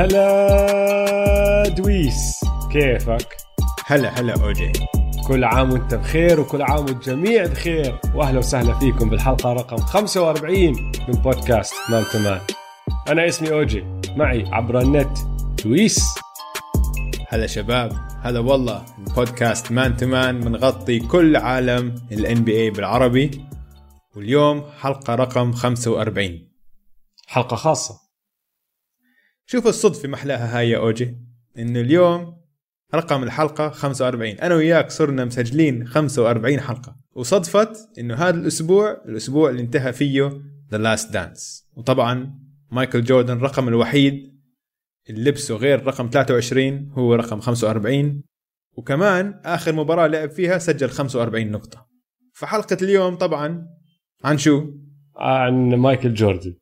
هلا دويس كيفك؟ هلا هلا أوجي. كل عام وأنت بخير وكل عام والجميع بخير. وأهلا وسهلا فيكم بالحلقة رقم 45 من بودكاست Man to Man. أنا اسمي أوجي معي عبر النت دويس. هلا شباب هلا والله البودكاست Man to Man بنغطي كل عالم ال NBA بالعربي. واليوم حلقة رقم 45 حلقة خاصة. شوف الصدفه محلاها هاي يا أوجي. انه اليوم رقم الحلقة 45 أنا وياك صرنا مسجلين 45 حلقة. وصدفت إنه هذا الأسبوع الأسبوع اللي انتهى فيه The Last Dance وطبعا مايكل جوردن الرقم الوحيد. اللي لبسه غير رقم 23 هو رقم 45 وكمان آخر مباراة لعب فيها سجل 45 نقطة. فحلقة اليوم طبعا عن شو؟ عن مايكل جوردن.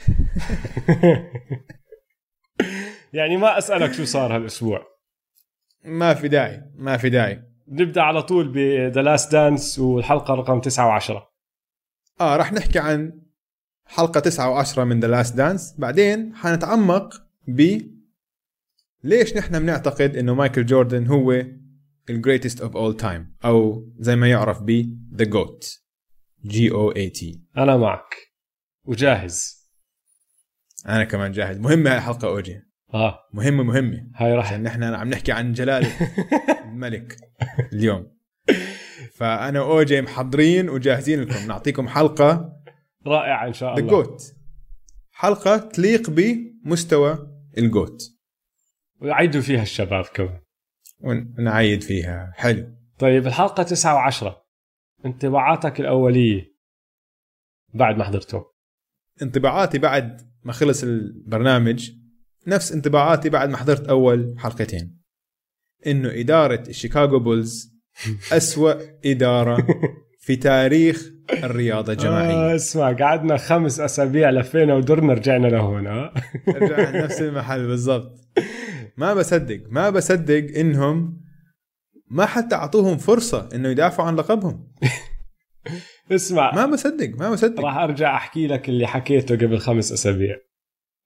يعني ما أسألك شو صار هالأسبوع. ما في داعي ما في داعي. نبدأ على طول ب The Last Dance والحلقة رقم 9 و10 آه راح نحكي عن حلقة 9 و10 من The Last Dance بعدين حنتعمق ب ليش نحن بنعتقد إنه مايكل جوردن هو ال greatest of all time أو زي ما يعرف ب the GOAT G O A T أنا معك. وجاهز. أنا كمان جاهز. مهمة هاي الحلقة أوجي. آه. مهمة مهمة هاي راح. عشان نحن عم نحكي عن جلالة الملك اليوم. فأنا وأوجي محضرين وجاهزين لكم. نعطيكم حلقة رائعة إن شاء الله. جوت حلقة تليق بمستوى ال GOAT ويعيدوا فيها الشباب كمان. ونعيد فيها. حلو. طيب الحلقة 9 و10 انطباعاتك الأولية بعد ما حضرته انطباعاتي بعد ما خلص البرنامج نفس انطباعاتي بعد ما حضرت أول حلقتين. إنه إدارة الشيكاغو بولز أسوأ إدارة في تاريخ الرياضة الجماعية. آه اسمع قعدنا خمس أسابيع لفينا ودرنا رجعنا لهون ها رجعنا نفس المحل بالضبط. ما بصدق ما بصدق إنهم ما حتى أعطوهم فرصة إنه يدافعوا عن لقبهم. اسمع. ما بصدق ما بصدق. راح أرجع أحكي لك اللي حكيته قبل خمس أسابيع.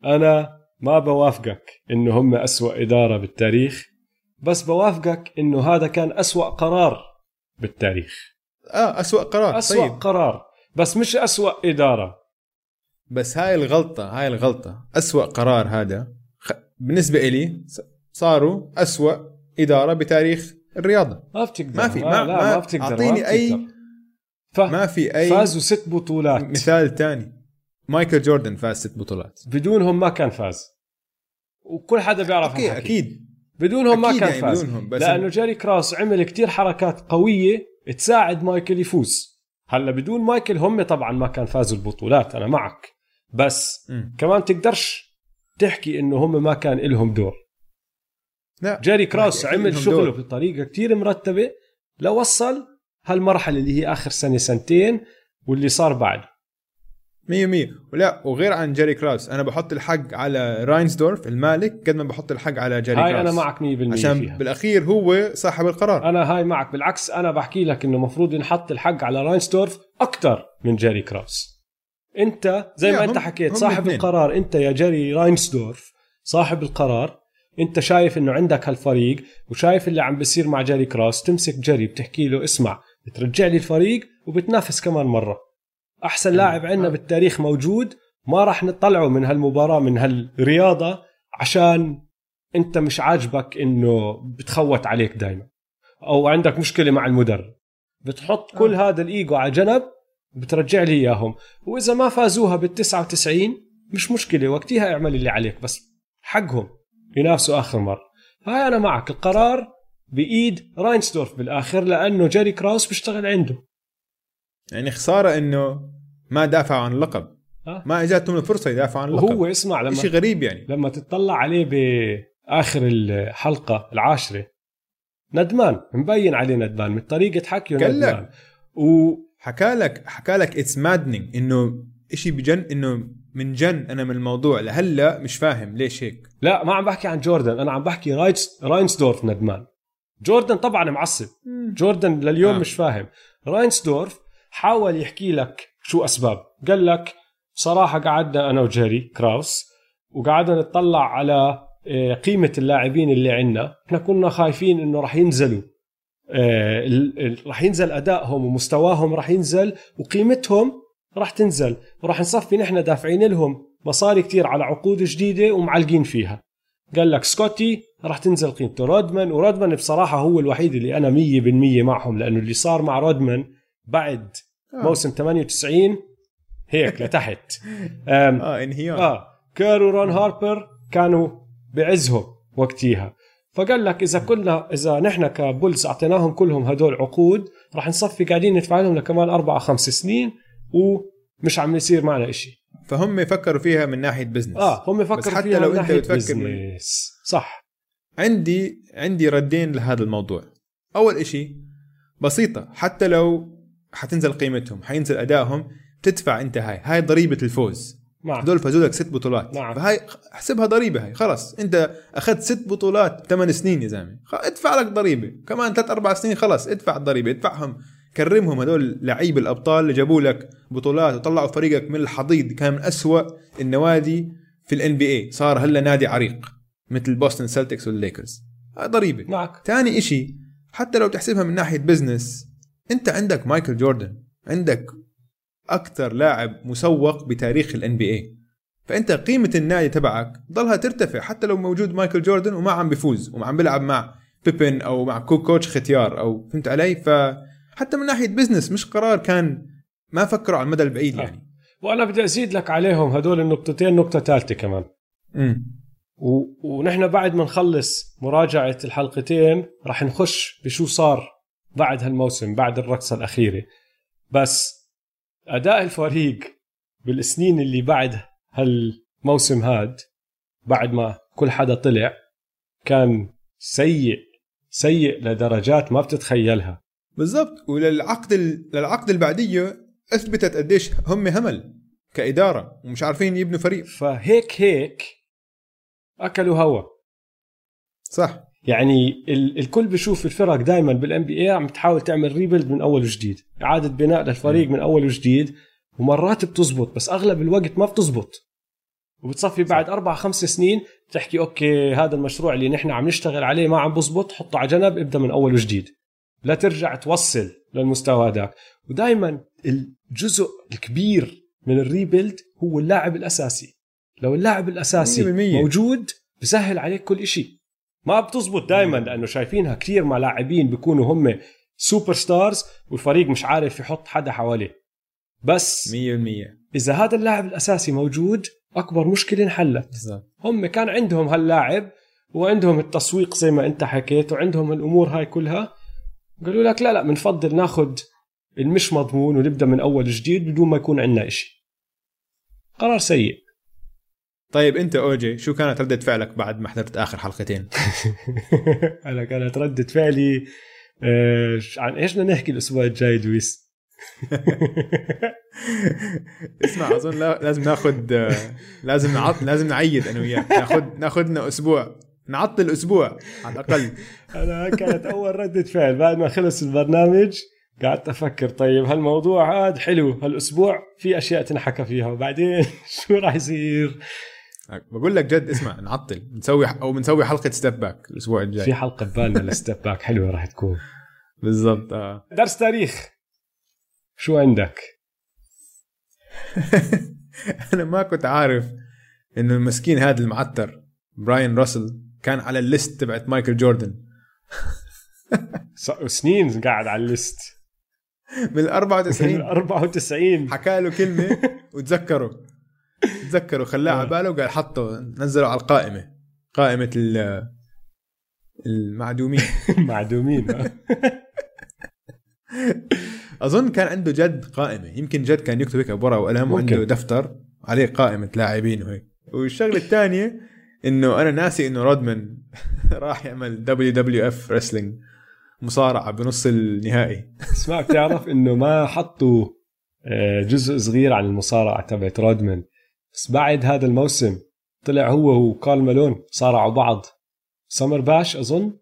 أنا ما بوافقك إنه هم أسوأ إدارة بالتاريخ بس بوافقك إنه هذا كان أسوأ قرار بالتاريخ. آه اسوء قرار أسوأ طيب قرار بس مش أسوأ إدارة. بس هاي الغلطة هاي الغلطة أسوأ قرار هذا خ... بالنسبة إلي صاروا أسوأ إدارة بتاريخ الرياضة. ما بتقدر ما في- ما, ما- لا ما- ما بتقدر أعطيني ما أي-. ف... ما في أي فازوا ست بطولات. مثال تاني. مايكل جوردن فاز ست بطولات. بدونهم ما كان فاز. وكل حدا بيعرف okay هالحكي. أكيد بدونهم ما أكيد كان يعني فاز بدونهم بس لأنه جيري كراوس عمل كتير حركات قوية تساعد مايكل يفوز هلا بدون مايكل هم طبعا ما كان فازوا البطولات أنا معك بس مم. كمان تقدرش تحكي إنه هم ما كان لهم دور لا جيري كراوس أكيد عمل شغله دور. بطريقه كتير مرتبة لوصل هالمرحلة اللي هي آخر سنة سنتين واللي صار بعد مية مية. ولا وغير عن جيري كراوس أنا بحط الحق على راينسدورف المالك قد ما بحط الحق على جيري هاي كراوس أنا معك 100% عشان فيها. بالأخير هو صاحب القرار. أنا هاي معك. بالعكس أنا بحكي لك إنه المفروض ينحط الحق على راينسدورف أكثر من جيري كراوس أنت زي ما أنت حكيت هم صاحب. القرار أنت يا جيري راينسدورف صاحب القرار أنت شايف إنه عندك هالفريق وشايف اللي عم بيصير مع جيري كراوس تمسك جيري بتحكي له اسمع بترجع لي الفريق وبتنافس كمان مرة. أحسن لاعب عندنا. بالتاريخ موجود. ما راح نطلعه من هالمباراة من هالرياضة عشان أنت مش عاجبك إنه بتخوت عليك دائما أو عندك مشكلة مع المدرب. بتحط كل هذا الإيجو على جنب بترجع لي إياهم. وإذا ما فازوها بال 99 مش مشكلة وقتها اعمل اللي عليك بس حقهم ينافسوا آخر مرة. هاي أنا معك القرار بإيد راينسدورف بالآخر لأنه جيري كراوس بيشتغل عنده. يعني خسارة إنه ما دافعوا عن اللقب. ما اجتهم الفرصة يدافعوا عن اللقب وهو اسمع لما شيء غريب يعني. لما تطلع عليه بآخر الحلقة العاشرة ندمان مبين عليه ندمان من طريقة حكيه. ندمان. و حكى لك حكى لك it's maddening إنه شيء بجن إنه من جن أنا من الموضوع. لهلأ مش فاهم ليش هيك. لا ما عم بحكي عن جوردن أنا عم بحكي رايتس راينسدورف ندمان. جوردن طبعا معصب. جوردن لليوم. آه. مش فاهم. راينسدورف حاول يحكي لك شو أسباب؟ قال لك بصراحه قعدنا أنا وجيري كراوس وقعدنا نطلع على آه، قيمة اللاعبين اللي عندنا. إحنا كنا خايفين إنه راح ينزلوا. آه، راح ينزل أدائهم ومستواهم راح ينزل وقيمتهم راح تنزل. وراح نصفي نحن دافعين لهم مصاري كتير على عقود جديدة ومعلقين فيها. قال لك سكوتي راح تنزل قيمته. رودمان ورودمان بصراحة هو الوحيد اللي أنا 100% معهم لأنه اللي صار مع رودمان بعد. موسم 98 هيك لتحت. آه انهيار آه كير ورون هاربر كانوا بعزهم وقتيها فقال لك إذا كلنا إذا نحن كبولز أعطيناهم كلهم هدول عقود راح نصفي قاعدين ندفع لهم لكمان أربع خمس سنين ومش عم يصير معنا إشي. فهم فكروا فيها من ناحية business آه هم فكروا بس حتى فيها لو من أنت بتفكر من... صح. عندي عندي ردين لهذا الموضوع. أول إشي بسيطة حتى لو حتنزل قيمتهم حينزل أدائهم تدفع أنت هاي. هاي ضريبة الفوز. نعم. هذول فازوا لك ست بطولات. نعم. فهاي احسبها ضريبة هاي خلص. أنت أخذت ست بطولات ثمان سنين يا زلمة. ادفع لك ضريبة. كمان ثلاث أربع سنين خلص ادفع الضريبة ادفعهم. كرمهم هذول لعيب الأبطال اللي جابوا لك بطولات وطلعوا فريقك من الحضيض كان من أسوأ النوادي في ال NBA صار هلا نادي عريق مثل بوستن سلتكس والليكرز هاي ضريبة. معك. ثاني إشي حتى لو تحسبها من ناحية business انت عندك مايكل جوردن عندك أكثر لاعب مسوق بتاريخ ال NBA فأنت قيمة النادي تبعك ضلها ترتفع حتى لو موجود مايكل جوردن وما عم بيفوز وما عم بيلعب مع بيبن أو مع كوكوتش ختيار أو فهمت علي؟ فحتى من ناحية business مش قرار كان ما فكروا على المدى البعيد يعني. آه. وأنا بدي أزيد لك عليهم هدول النقطتين نقطة ثالثة كمان. امم و... ونحن بعد ما نخلص مراجعة الحلقتين راح نخش بشو صار بعد هالموسم بعد الرقصة الأخيرة. بس أداء الفريق بالسنين اللي بعد هالموسم هاد بعد ما كل حدا طلع كان سيء سيء لدرجات ما بتتخيلها. بالضبط. وللعقد للعقد اللي بعديه أثبتت قديش هم همل كإدارة ومش عارفين يبنوا فريق. فهيك هيك أكلوا هوا. صح. يعني الكل بيشوف الفرق دائما بال NBA عم تحاول تعمل rebuild من أول وجديد إعادة بناء للفريق من أول وجديد ومرات بتزبط بس أغلب الوقت ما بتزبط. وبتصفي بعد أربع خمس سنين تحكي okay هذا المشروع اللي نحن عم نشتغل عليه ما عم بزبط حطه على جنب ابدأ من أول وجديد. لا ترجع توصل للمستوى هذاك. ودائما الجزء الكبير من ال rebuild هو اللاعب الأساسي. لو اللاعب الأساسي 100% موجود بسهل عليك كل شيء ما بتزبط دائما لأنه شايفينها كثير مع لاعبين بيكونوا هم superstars والفريق مش عارف يحط حدا حواليه. بس 100% إذا هذا اللاعب الأساسي موجود أكبر مشكلة انحلت. هم كان عندهم هاللاعب وعندهم التسويق زي ما أنت حكيت وعندهم الأمور هاي كلها. قالوا لك لا لا بنفضل ناخذ المش مضمون ونبدأ من أول جديد بدون ما يكون عندنا إشي. قرار سيء. طيب انت أوجي شو كانت ردة فعلك بعد ما حضرت آخر حلقتين؟ أنا كانت ردة فعلي آه عن إيش بدنا نحكي الأسبوع الجاي دويس؟ اسمع أظن لازم ناخذ آه، لازم نعط لازم نعيد أنا وياك. ناخذ ناخذ لنا أسبوع. نعطل أسبوع على الأقل. أنا كانت أول ردة فعل. بعد ما خلص البرنامج قعدت أفكر طيب هالموضوع هذا حلو هالأسبوع في أشياء تنحكى فيها وبعدين شو راح يصير؟ بقول لك جد اسمع نعطل. نسوي أو بنسوي حلقة step back الأسبوع الجاي. في حلقة ببالنا ل step back حلوة راح تكون. بالضبط آه. درس تاريخ. شو عندك؟ أنا ما كنت عارف إنه المسكين هذا المعتر براين راسل كان على ال list تبعت مايكل جوردن. سنين قاعد على ال list. من ال 94 من ال 94 حكى له كلمة وتذكره. تذكروا خلاه على آه. باله وقال حطه نزله على القائمة. قائمة المعدومين. معدومين آه. أظن كان عنده جد قائمة. يمكن جد كان يكتب هيك بورقه وقلم وعنده دفتر عليه قائمة لاعبين وهيك. والشغلة الثانية إنه أنا ناسي إنه رودمان راح يعمل دبليو دبليو اف رسلينج مصارعة بنص النهائي. اسمع بتعرف إنه ما حطوا آه، جزء صغير عن المصارعة تبعت رودمان. بس بعد هذا الموسم طلع هو وكارل مالون صارعوا بعض. Summer Bash أظن؟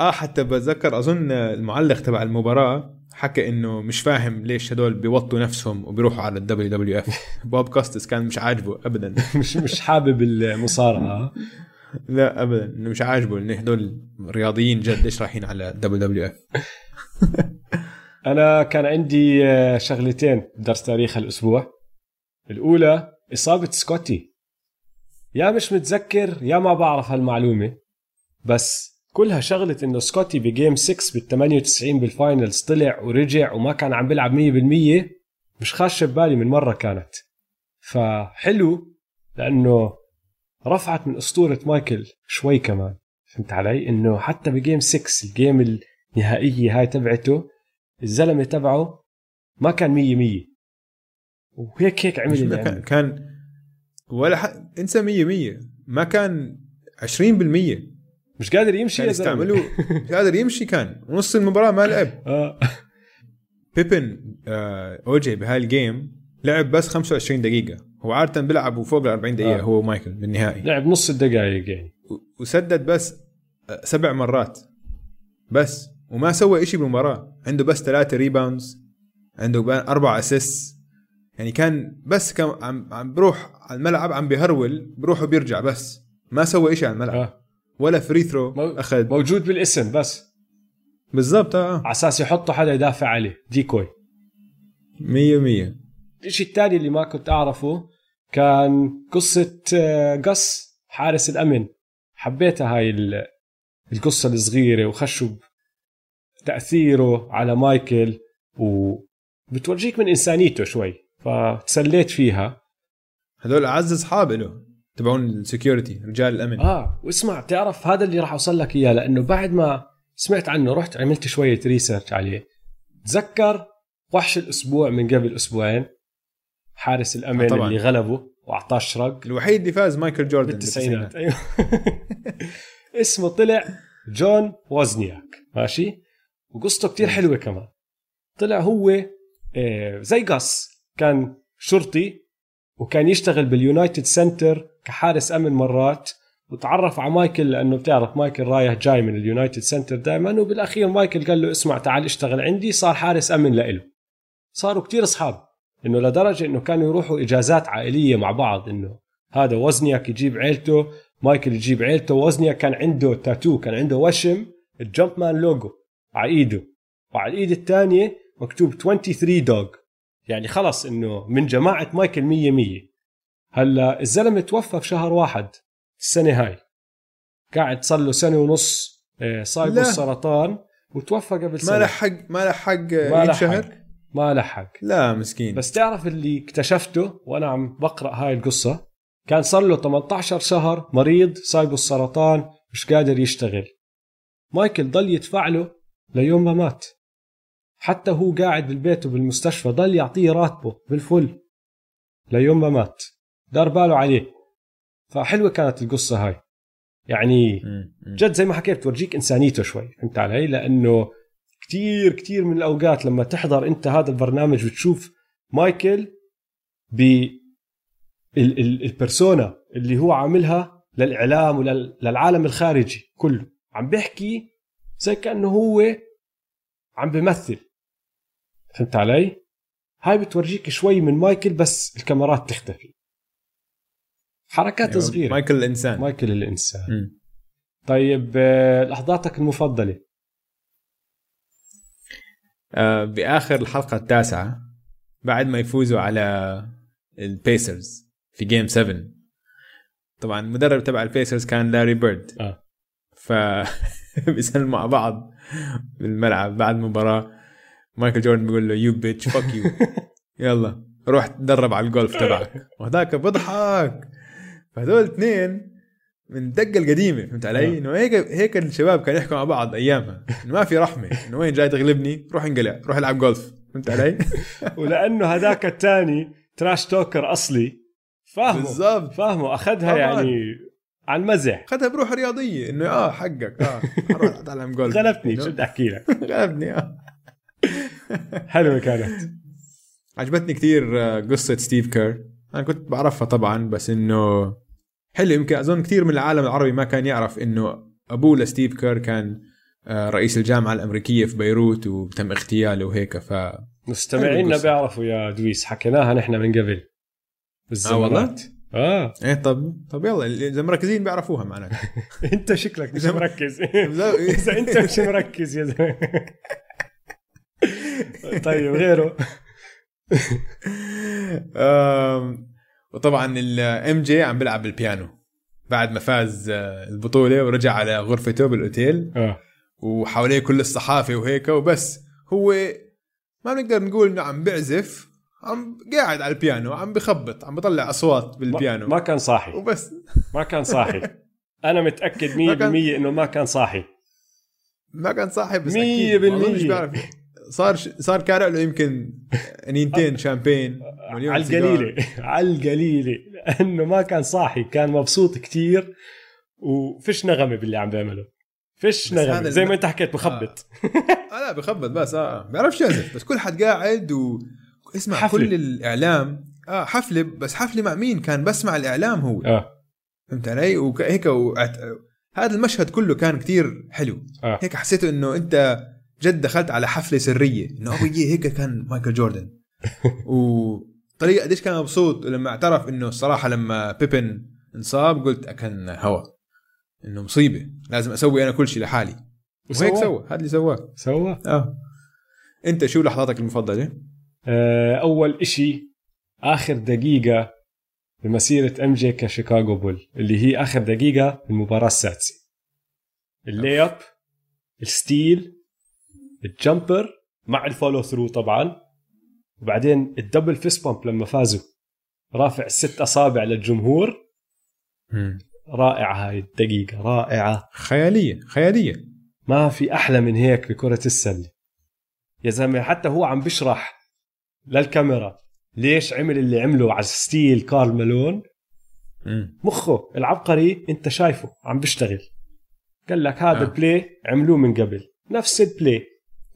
آه حتى بتذكر أظن المعلق تبع المباراة حكى إنه مش فاهم ليش هدول بيوطوا نفسهم وبيروحوا على ال WWF. بوب كوستس كان مش عاجبه ابدا. مش مش حابب المصارعة. لا ابدا. إنه مش عاجبه انه هدول رياضيين جد ليش رايحين على WWF. أنا كان عندي آه، شغلتين درس تاريخ الأسبوع. الأولى إصابة سكوتي. يا مش متذكر يا ما بعرف هالمعلومة. بس كلها شغله إنه سكوتي ب game 6 بال 98 بال finals طلع ورجع وما كان عم بيلعب 100% مش خاشه ببالي من مرة كانت. فحلو لأنه رفعت من أسطورة مايكل شوي كمان. فهمت علي؟ إنه حتى بجيم 6 الجيم النهائية هاي تبعته الزلمة تبعه ما كان 100 100 وهيك هيك عمل اللي ما كان. كان ولا ح... انسى 100 100 ما كان 20% مش قادر يمشي كان يستعملوا مش قادر يمشي كان. نص المباراة ما لعب. آه. بيبن آه أوجي بهاي ال game لعب بس 25 دقيقة. هو عادة بيلعبوا فوق ال 40 دقيقة آه. هو مايكل بالنهائي. لعب نص الدقائق يعني. وسدد بس آه، سبع مرات. بس. وما سوى إشي بالمباراة. عنده بس ثلاثة rebounds عنده أربع اسيس يعني كان بس كان عم عم بروح على الملعب عم بيهرول بروح وبيرجع بس. ما سوى إشي على الملعب. آه. ولا free throw مو- أخذ. موجود بالاسم بس. بالضبط آه. على أساس يحطوا حدا يدافع عليه. decoy. 100 100 الشيء الثاني اللي ما كنت أعرفه كان قصة آه، قص حارس الأمن. حبيتها هاي ال- القصة الصغيرة وقديش تأثيره على مايكل وبتورجيك من إنسانيته شوي. فتسليت فيها. هذول أعز أصحاب له تبعون ال security رجال الأمن. آه واسمع تعرف هذا اللي راح أوصل لك إياه لأنه بعد ما سمعت عنه رحت عملت شوية research عليه. تذكر وحش الأسبوع من قبل أسبوعين؟ حارس الأمن طبعاً. اللي غلبه وأعطاه شرف الوحيد اللي فاز مايكل جوردن بالتسعينات. أيوه. اسمه طلع جون وزنياك ماشي؟ وقصته كتير حلوة كمان. طلع هو آه، زي قص كان شرطي وكان يشتغل بال United Center كحارس أمن مرات وتعرف على مايكل لأنه بتعرف مايكل رايح جاي من ال United Center دائما وبالأخير مايكل قال له اسمع تعال اشتغل عندي صار حارس أمن لإله. صاروا كتير أصحاب إنه لدرجة إنه كانوا يروحوا إجازات عائلية مع بعض إنه هذا وزنياك يجيب عيلته مايكل يجيب عيلته وزنياك كان عنده تاتو كان عنده وشم ال Jumpman logo على إيده. وعلى الإيد الثانية مكتوب 23 dog يعني خلص إنه من جماعة مايكل 100 100 هلا الزلمة توفى في شهر واحد السنة هاي. قاعد صار له سنة ونص آه، صايبه. السرطان وتوفى قبل سنة. ما لحق ما لحق لحق ما لحق. لا مسكين. بس تعرف اللي اكتشفته وأنا عم بقرأ هاي القصة؟ كان صار له 18 شهر مريض صايبه السرطان مش قادر يشتغل. مايكل ضل يدفع له ليوم ما مات. حتى هو قاعد بالبيت وبالمستشفى ضل يعطيه راتبه بالفل. ليوم ما مات. دار باله عليه. فحلوة كانت القصة هاي. يعني. جد زي ما حكيت تورجيك إنسانيته شوي فهمت علي؟ لأنه كتير كتير من الأوقات لما تحضر أنت هذا البرنامج وتشوف مايكل ب ال- ال- البرسونا اللي هو عاملها للإعلام وللعالم الخارجي كله. عم بيحكي زي كأنه هو عم بيمثل. فهمت علي؟ هاي بتورجيك شوي من مايكل بس الكاميرات تختفي. حركات أيوة، صغيرة. مايكل الإنسان. مايكل الإنسان. مم. طيب آه، لحظاتك المفضلة. آه بآخر الحلقة التاسعة بعد ما يفوزوا على البيسرز في game 7 طبعا المدرب تبع البيسرز كان لاري بيرد. آه. ف بيسلموا مع بعض بالملعب بعد المباراة. مايكل جوردن بيقول له you bitch fuck you يلا روح تدرب على الجولف تبعك. وهذاك بضحك فهذول الاثنين من الدقه القديمة فهمت علي؟ آه. إنه هيك هيك الشباب كانوا يحكوا مع بعض أيامها. إنه ما في رحمة. إنه وين جاي تغلبني؟ روح انقلع. روح العب جولف. فهمت علي؟ ولأنه هذاك الثاني trash talker أصلي. فاهمه بالضبط. فاهمه أخذها طبعاً. يعني على المزح. أخذها بروح رياضية. إنه آه حقك. آه حروح اتعلم جولف غلبتني. شو بدي أحكي لك؟ غلبني آه. حلوة كانت. عجبتني كثير آه، قصة ستيف كير. أنا كنت بعرفها طبعا بس إنه حلو. يمكن أظن كثير من العالم العربي ما كان يعرف إنه أبوه لستيف كير كان آه، رئيس الجامعة الأمريكية في بيروت وتم اغتياله وهيك ف مستمعينا. بيعرفوا يا دويس حكيناها نحن من قبل. آه والله؟ آه. إيه طب طب يلا إذا مركزين بيعرفوها معناته أنت شكلك مش مركز. إذا أنت مش مركز يا زلمة. طيب غيره. وطبعا الام جي عم بيلعب بالبيانو. بعد ما فاز آه، البطولة ورجع على غرفته بالأوتيل. آه. وحواليه كل الصحافة وهيك وبس. هو ما بنقدر نقول إنه عم بيعزف عم قاعد على البيانو عم بخبط عم بيطلع أصوات بالبيانو. ما, كان صاحي. وبس. ما كان صاحي. أنا متأكد 100% ما كان- إنه ما كان صاحي. ما كان صاحب بس مية أكيد ما بالمية. أظنش بيعرف. صار صار كارع له يمكن انينتين شامبين على. القليلة. على القليلة. لأنه ما كان صاحي كان مبسوط كتير وفيش نغمة باللي عم بيعمله. بس نغمة. زي ما انت حكيت بخبط آه. لا بخبط بس آه. بيعرفش يعزف بس كل حد قاعد و اسمع حفلة. كل الإعلام. آه حفلة بس حفلة مع مين؟ كان بسمع الإعلام هو. آه. فهمت علي؟ وهيك وعت... هذا المشهد كله كان كتير حلو. آه. هيك حسيت إنه أنت جد دخلت على حفلة سرية. انه أبوي هيك كان مايكل جوردن. وطريقة قديش كان مبسوط لما اعترف إنه الصراحة لما بيبن انصاب قلت كان هوا. إنه مصيبة. لازم أسوي أنا كل شيء لحالي. وهيك. سوى هذا اللي سواه. سوى آه. أنت شو لحظاتك المفضلة؟ آه، أول إشي آخر دقيقة بمسيرة MJ ك Chicago Bull اللي هي آخر دقيقة بالمباراة السادسة. ال layup ال steal ال jumper مع ال follow through طبعا وبعدين ال double fist pump لما فازوا رافع الست أصابع للجمهور. رائعة هاي الدقيقة رائعة. خيالية خيالية. ما في أحلى من هيك بكرة السله يا زلمة حتى هو عم بشرح للكاميرا ليش عمل اللي عمله على steal كارل مالون. مخه العبقري انت شايفه عم بيشتغل. قال لك هذا آه. ال play عملوه من قبل نفس ال play.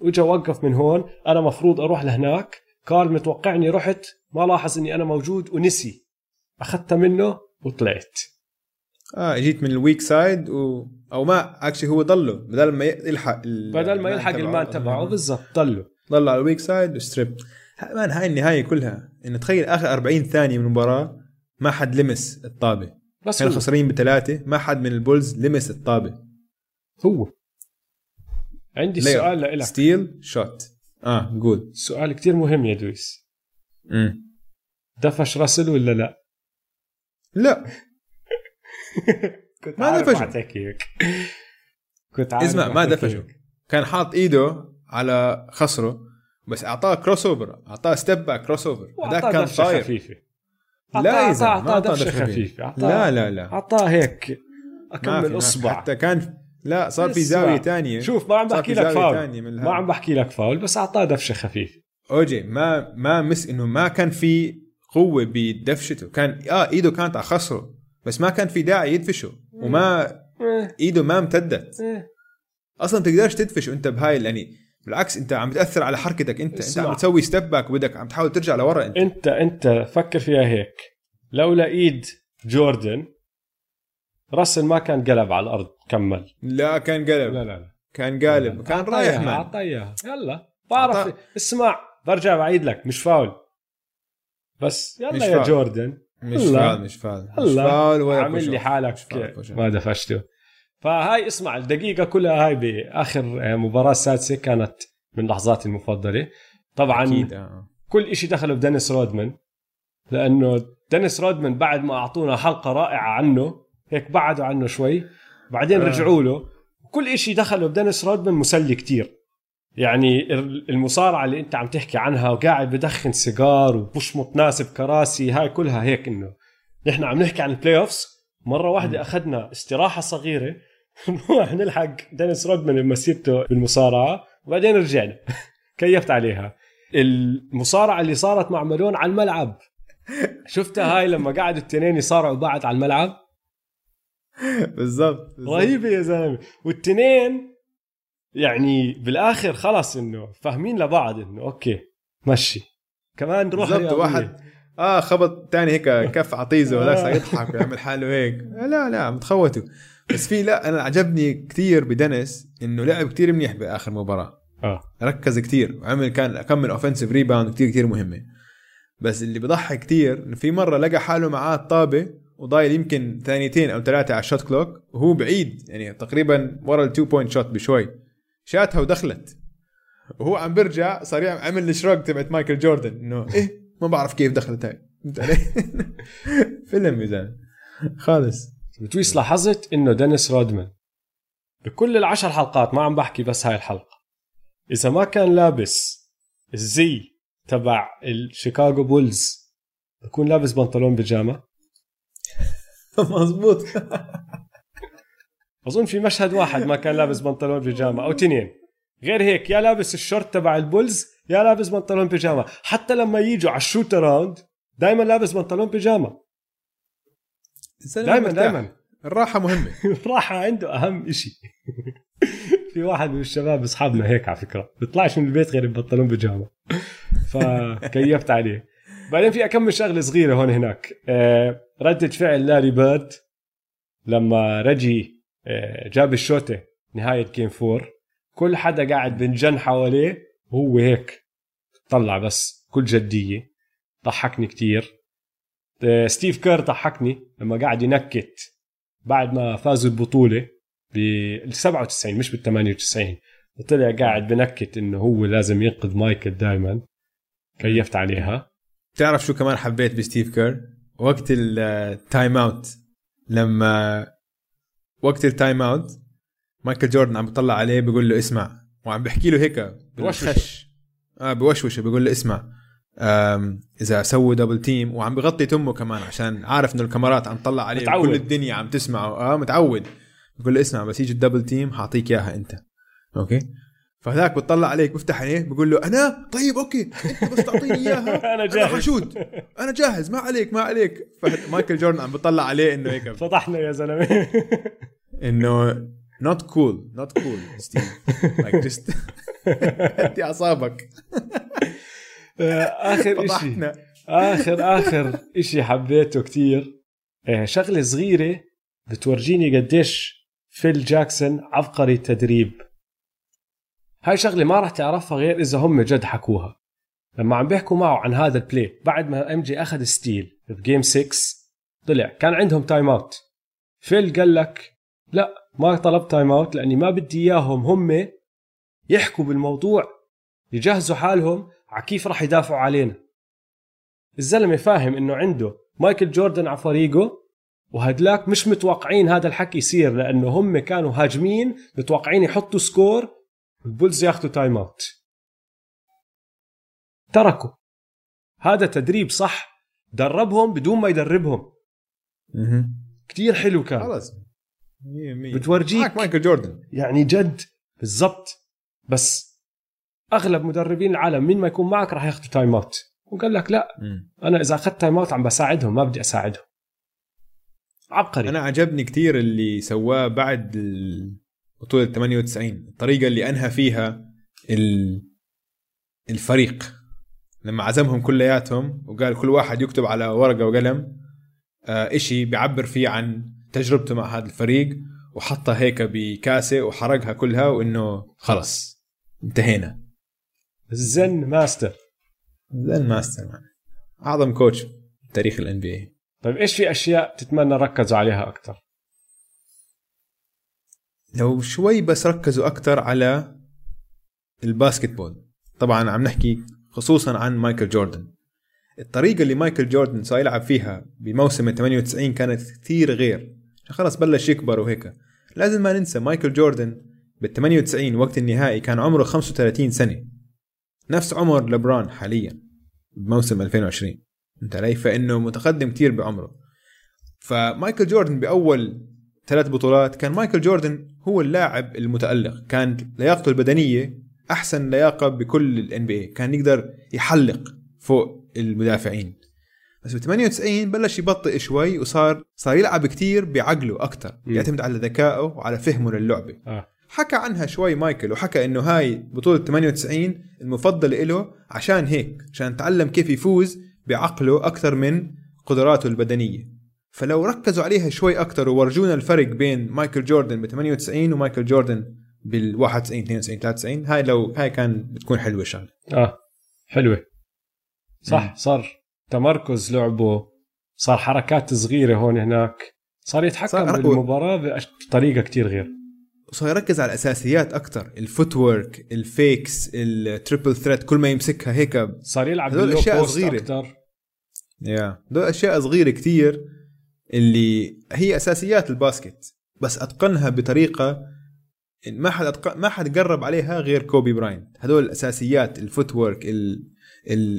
وإجا وقف من هون أنا مفروض أروح لهناك. كارل متوقعني رحت ما لاحظ إني أنا موجود ونسي. اخذتها منه وطلعت. آه جيت من ال weak side و... أو ما actually هو ضله بدل ما يلحق ال- بدل ما يلحق ال man تبعه. بالضبط ضله. ضل على ال weak side و strip. Man هاي النهاية كلها. انه تخيل آخر 40 ثانية من المباراة ما حد لمس الطابة. بس كانوا خسرين بثلاثة ما حد من ال Bulls لمس الطابة. هو. عندي ليه؟ سؤال لك steal shot آه قول. سؤال كتير مهم يا دويس. مم. دفش راسل ولا لا؟ لا. كنت ما دفشه. هيك كنت عارف اسمع ما دفشه. كان حاط إيده على خصره بس أعطاه crossover أعطاه step back crossover هذاك كان دفشة طاير. خفيفة. لا دفشة خفيفة. أعطاه لا لا لا. أعطاه هيك ما إصبع. حتى كان لا صار في. زاوية ثانية شوف ما عم بحكي لك فاول. ما عم بحكي لك فاول بس أعطاه دفشة خفيفة أوجي ما ما مس إنه ما كان في قوة بدفشته. كان آه إيده كانت على خصره بس ما كان في داعي يدفشه. وما إيده ما امتدت. أصلا تقدرش تدفش وأنت بهاي يعني بالعكس أنت عم بتأثر على حركتك أنت. أنت اسمع. عم تسوي step back وبدك عم تحاول ترجع لورا أنت. أنت أنت فكر فيها هيك. لولا إيد جوردن راسل ما كان قلب على الأرض كمل. لا كان قلب. لا لا لا. كان قالب. كان أعطاه رايح إياها، مان أعطاه إياها يلا. بعرف أعطاه. اسمع. برجع بعيد لك. مش فاول. بس يلا مش يا فاول. جوردن. مش. فاول مش فاول. مش. فاول ولا عامل لي. حالك. ما دفشته فهاي اسمع الدقيقة كلها هاي بآخر مباراة السادسة كانت من لحظاتي المفضلة. طبعا أكيد آه. كل إشي دخله بدينيس رودمان لأنه دينيس رودمان بعد ما أعطونا حلقة رائعة عنه هيك بعدوا عنه شوي. بعدين آه. رجعوا له. كل إشي دخله بدينيس رودمان مسلي كتير. يعني المصارعة اللي أنت عم تحكي عنها وقاعد بدخن سيجار وبشمط ناس بكراسي هاي كلها هيك إنه. نحن عم نحكي عن ال playoffs مرة واحدة أخذنا استراحة صغيرة. نروح نلحق دينيس رودمان بمسيرته بالمصارعة. وبعدين رجعنا. كيفت عليها. المصارعة اللي صارت مع مالون على الملعب. شفتها هاي لما قعدوا التنين يصارعوا بعض على الملعب؟ بالضبط بالضبط. رهيبة يا زلمة. والتنين يعني بالآخر خلص إنه فاهمين لبعض إنه okay مشي. كمان روح بالضبط. واحد آه خبط تاني هيك كف عطيزه ولا آه. يضحك ويعمل حاله هيك. لا لا متخوتوا بس في لا أنا عجبني كثير بدينيس إنه لعب كثير منيح بآخر مباراة. آه. ركز كثير وعمل كان كم من offensive rebound كثير كثير مهمة. بس اللي بضحك كثير إنه في مرة لقى حاله معاه الطابة وضايل يمكن ثانيتين أو ثلاثة على ال shot clock وهو بعيد يعني تقريبا ورا ال two point shot بشوي. شاتها ودخلت. وهو عم برجع صار عمل ال shrug تبعت مايكل جوردن إنه إيه ما بعرف كيف دخلت هاي. فهمت علي؟ فهم يا خالص. بتويس لاحظت إنه دينيس رودمان بكل العشر حلقات ما عم بحكي بس هاي الحلقة. إذا ما كان لابس الزي تبع ال Chicago Bulls بكون لابس بنطلون بيجامة. مزبوط. أظن في مشهد واحد ما كان لابس بنطلون بيجامة أو تنين. غير هيك يا لابس الشورت تبع ال Bulls يا لابس بنطلون بيجامة. حتى لما يجوا على ال shootaround دائما لابس بنطلون بيجامة. دائما دائما الراحة مهمة. الراحة عنده أهم إشي. في واحد من الشباب أصحابنا هيك على فكرة. بيطلعش من البيت غير ببنطلون بيجامة. فكيفت عليه. بعدين في أكمل شغلة صغيرة هون هناك. آه، ردة فعل لاري بيرد لما رجي آه، جاب الشوتة نهاية game four كل حدا قاعد بنجن حواليه وهو هيك. طلع بس كل جدية. ضحكني كتير. آه، ستيف كير ضحكني لما قاعد ينكت بعد ما فازوا البطولة بال 97 مش بال 98 طلع قاعد بنكت إنه هو لازم ينقذ مايكل دائما كيفت عليها. تعرف شو كمان حبيت بستيف كير؟ وقت ال time out لما وقت ال time out مايكل جوردن عم بيطلع عليه بيقول له اسمع. وعم بحكي له هيك بالخش. آه بوشوشة. بيقول له اسمع. إذا سووا double team وعم بغطي تمه كمان عشان عارف إنه الكاميرات عم تطلع عليه متعود. كل الدنيا عم تسمعه. آه متعود. بقول له اسمع بس يجي ال double team حاعطيك إياها أنت. okay؟ فهذاك بتطلع عليك بفتح عينيه بقول له أنا؟ طيب okay. أنت بس تعطيني إياها. أنا جاهز. حشود أنا جاهز. ما عليك ما عليك. فمايكل جوردن عم بطلع عليه إنه هيك. فضحنا يا زلمة. إنه not cool not cool ستيف like just أعصابك. آخر شيء آخر آخر شيء حبيته كتير. آه، شغلة صغيرة بتورجيني قديش فيل جاكسون عبقري تدريب هاي شغلة ما راح تعرفها غير إذا هم جد حكوها. لما عم بيحكوا معه عن هذا ال play بعد ما MJ أخذ steal ب game 6 طلع كان عندهم time out فيل قال لك لا ما طلبت time out لأني ما بدي إياهم هم يحكوا بالموضوع يجهزوا حالهم على كيف راح يدافعوا علينا. الزلمة فاهم إنه عنده مايكل جوردن على فريقه وهدلاك مش متوقعين هذا الحكي يصير لأنه هم كانوا هاجمين متوقعين يحطوا score ال Bulls ياخذوا time out. تركوا. هذا تدريب صح. دربهم بدون ما يدربهم. كتير حلو كان. خلص 100% بتورجيك معك مايكل جوردن. يعني جد. بالضبط. بس أغلب مدربين العالم مين ما يكون معك راح ياخذوا time out. وقال لك لا. أنا إذا أخذت time out عم بساعدهم ما بدي أساعدهم. عبقري. أنا عجبني كتير اللي سواه بعد ال- بطولة 98 الطريقة اللي انهى فيها ال- الفريق. لما عزمهم كلياتهم وقال كل واحد يكتب على ورقة وقلم آه إشي بيعبر فيه عن تجربته مع هذا الفريق وحطها هيك بكاسة وحرقها كلها وإنه خلص انتهينا. ال Zen master. Zen master man. أعظم coach بتاريخ ال NBA طيب إيش في أشياء تتمنى ركزوا عليها أكثر؟ لو شوي بس ركزوا أكثر على ال basketball. طبعا عم نحكي خصوصا عن مايكل جوردن. الطريقة اللي مايكل جوردن صار يلعب فيها بموسم 98 كانت كثير غير. خلص بلش يكبر وهيك. لازم ما ننسى مايكل جوردن بال 98 وقت النهائي كان عمره 35 سنة. نفس عمر لبران حاليا بموسم 2020 أنت علي فإنه متقدم كثير بعمره. فمايكل جوردن بأول ثلاث بطولات كان مايكل جوردن هو اللاعب المتألق. كان لياقته البدنية أحسن لياقة بكل الان بي كان يقدر يحلق فوق المدافعين. بس ب 98 بلش يبطئ شوي وصار صار يلعب كتير بعقله أكتر. مم. يعتمد على ذكائه وعلى فهمه للعبة. آه. حكى عنها شوي مايكل وحكى إنه هاي بطولة 98 المفضلة له عشان هيك عشان تعلم كيف يفوز بعقله أكثر من قدراته البدنية. فلو ركزوا عليها شوي أكثر وورجونا الفرق بين مايكل جوردن ب 98 ومايكل جوردن بال 91 92 93 هاي لو هاي كان بتكون حلوة الشغله آه حلوة. صح مم. صار تمركز لعبه صار حركات صغيرة هون هناك. صار يتحكم صار- بالمباراة بطريقة كتير غير. وصار يركز على الأساسيات أكثر ال footwork ال fakes ال triple threat كل ما يمسكها هيك صار يلعب أشياء post صغيرة. أكثر yeah دول أشياء صغيرة كتير. اللي هي أساسيات ال basket بس أتقنها بطريقة إن ما حد أتق... ما حد قرب عليها غير كوبي براينت. هدول الاساسيات ال foot. ال...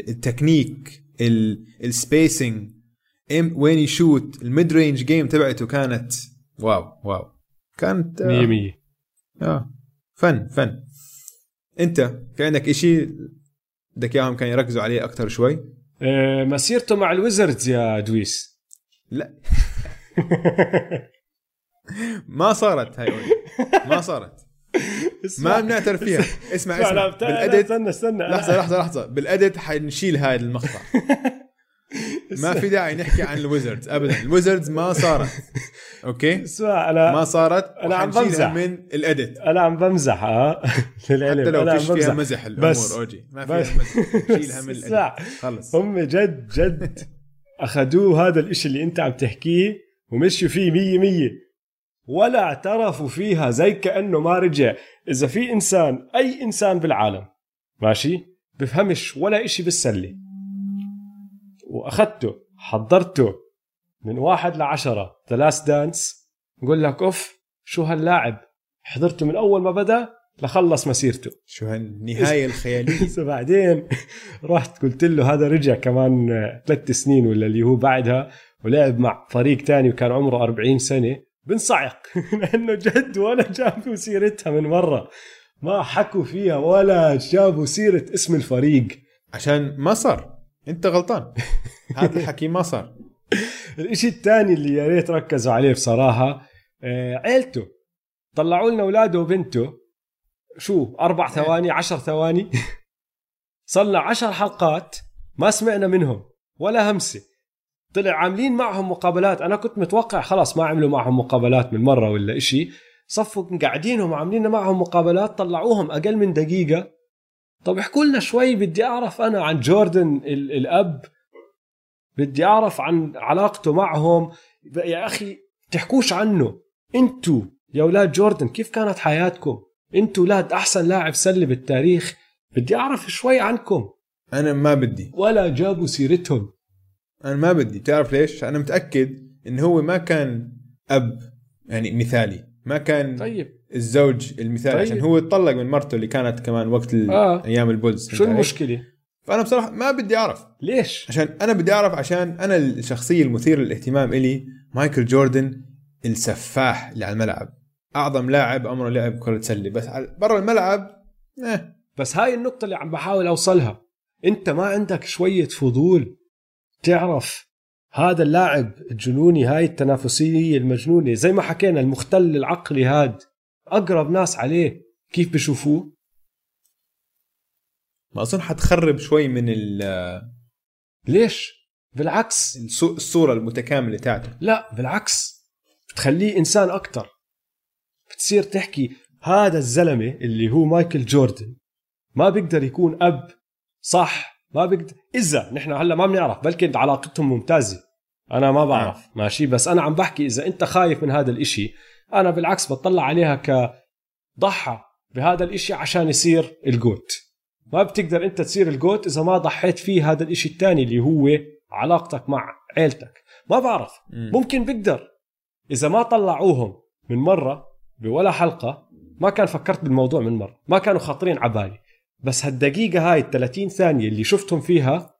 التكنيك ال... ال spacing إم... وين يشوت ال mid range game تبعته كانت wow wow. كانت 100 100 آه فن فن. أنت في عندك إشي بدك إياهم كانوا يركزوا عليه أكثر شوي؟ آه، مسيرته مع ال Wizards يا دويس. لا. ما صارت هاي. ما صارت. ما بنعترف فيها. اسمع اسمع لا، بال edit استنى استنى. لحظة لحظة لحظة. بال edit حنشيل هاي المقطع. ما في داعي نحكي عن ال Wizards ابدا. ال Wizards ما صارت. okay؟ اسمع أنا ما صارت. أنا عم بمزح. من ال edit. أنا عم بمزح ها للعلم. حتى لو أنا عم فيش فيها مزح الأمور بس- أوجي. ما فيها مزح. شيلها من. ال edit. خلص. هم جد جد أخذوه هذا الإشي اللي أنت عم تحكيه. ومشوا فيه مية مية. ولا اعترفوا فيها زي كأنه ما رجع. إذا في إنسان أي إنسان بالعالم ماشي بفهمش ولا إشي بالسلة. وأخذته حضرته من واحد لعشرة ثلاث دانس نقول لك أوف شو هاللاعب؟ حضرته من أول ما بدأ لخلص مسيرته. شو هالنهاية الخيالية. بس بعدين رحت قلت له هذا رجع كمان ثلاث سنين ولا اللي هو بعدها ولعب مع فريق تاني وكان عمره 40 سنة بنصعق. لأنه جد ولا جابوا سيرتها من مرة ما حكوا فيها ولا جابوا سيرة اسم الفريق. عشان ما صار. أنت غلطان. هذا الحكي ما صار. الإشي الثاني اللي يا ريت ركزوا عليه بصراحة آه، عيلته. طلعوا لنا أولاده وبنته. شو أربع ثواني عشر ثواني. صلنا عشر حلقات ما سمعنا منهم ولا همسة. طلع عاملين معهم مقابلات. أنا كنت متوقع خلاص ما عملوا معهم مقابلات من مرة ولا إشي. صفوا مقعدينهم عاملين معهم مقابلات طلعوهم أقل من دقيقة. طب احكوا لنا شوي بدي أعرف أنا عن جوردن ال- الأب. بدي أعرف عن علاقته معهم. يا أخي تحكوش عنه. أنتوا يا أولاد جوردن كيف كانت حياتكم؟ أنتوا أولاد أحسن لاعب سلة بالتاريخ. بدي أعرف شوي عنكم. أنا ما بدي. ولا جابوا سيرتهم. أنا ما بدي. بتعرف ليش؟ أنا متأكد انه هو ما كان أب يعني مثالي. ما كان طيب. الزوج المثالي طيب. عشان هو اتطلق من مرته اللي كانت كمان وقت آه. أيام ال Bulls. شو؟ المشكلة؟ فأنا بصراحة ما بدي أعرف. ليش؟ عشان أنا بدي أعرف عشان أنا الشخصية المثيرة للاهتمام إلي مايكل جوردن السفاح اللي على الملعب. أعظم لاعب عمره لعب كرة سله بس على- برا الملعب eh. بس هاي النقطة اللي عم بحاول أوصلها. أنت ما عندك شوية فضول تعرف هذا اللاعب الجنوني هاي التنافسية المجنونة زي ما حكينا المختل العقلي هاد أقرب ناس عليه كيف بشوفوه؟ ما أظن حتخرب شوي من ال- ليش؟ بالعكس. الصو- الصورة المتكاملة تاعته. لا بالعكس. بتخليه إنسان أكتر. بتصير تحكي هذا الزلمة اللي هو مايكل جوردن ما بيقدر يكون أب صح ما بيقدر إذا نحن هلا ما بنعرف بلكن علاقتهم ممتازة. أنا ما بعرف ماشي؟ بس أنا عم بحكي إذا أنت خايف من هذا الإشي أنا بالعكس بطلع عليها كضحى بهذا الإشي عشان يصير الجوت. ما بتقدر أنت تصير الجوت إذا ما ضحيت فيه هذا الإشي الثاني اللي هو علاقتك مع عيلتك. ما بعرف. مم. ممكن بقدر. إذا ما طلعوهم من مرة بولا حلقة ما كان فكرت بالموضوع من مرة. ما كانوا خاطرين على بالي. بس هالدقيقة هاي ال 30 ثانية اللي شفتهم فيها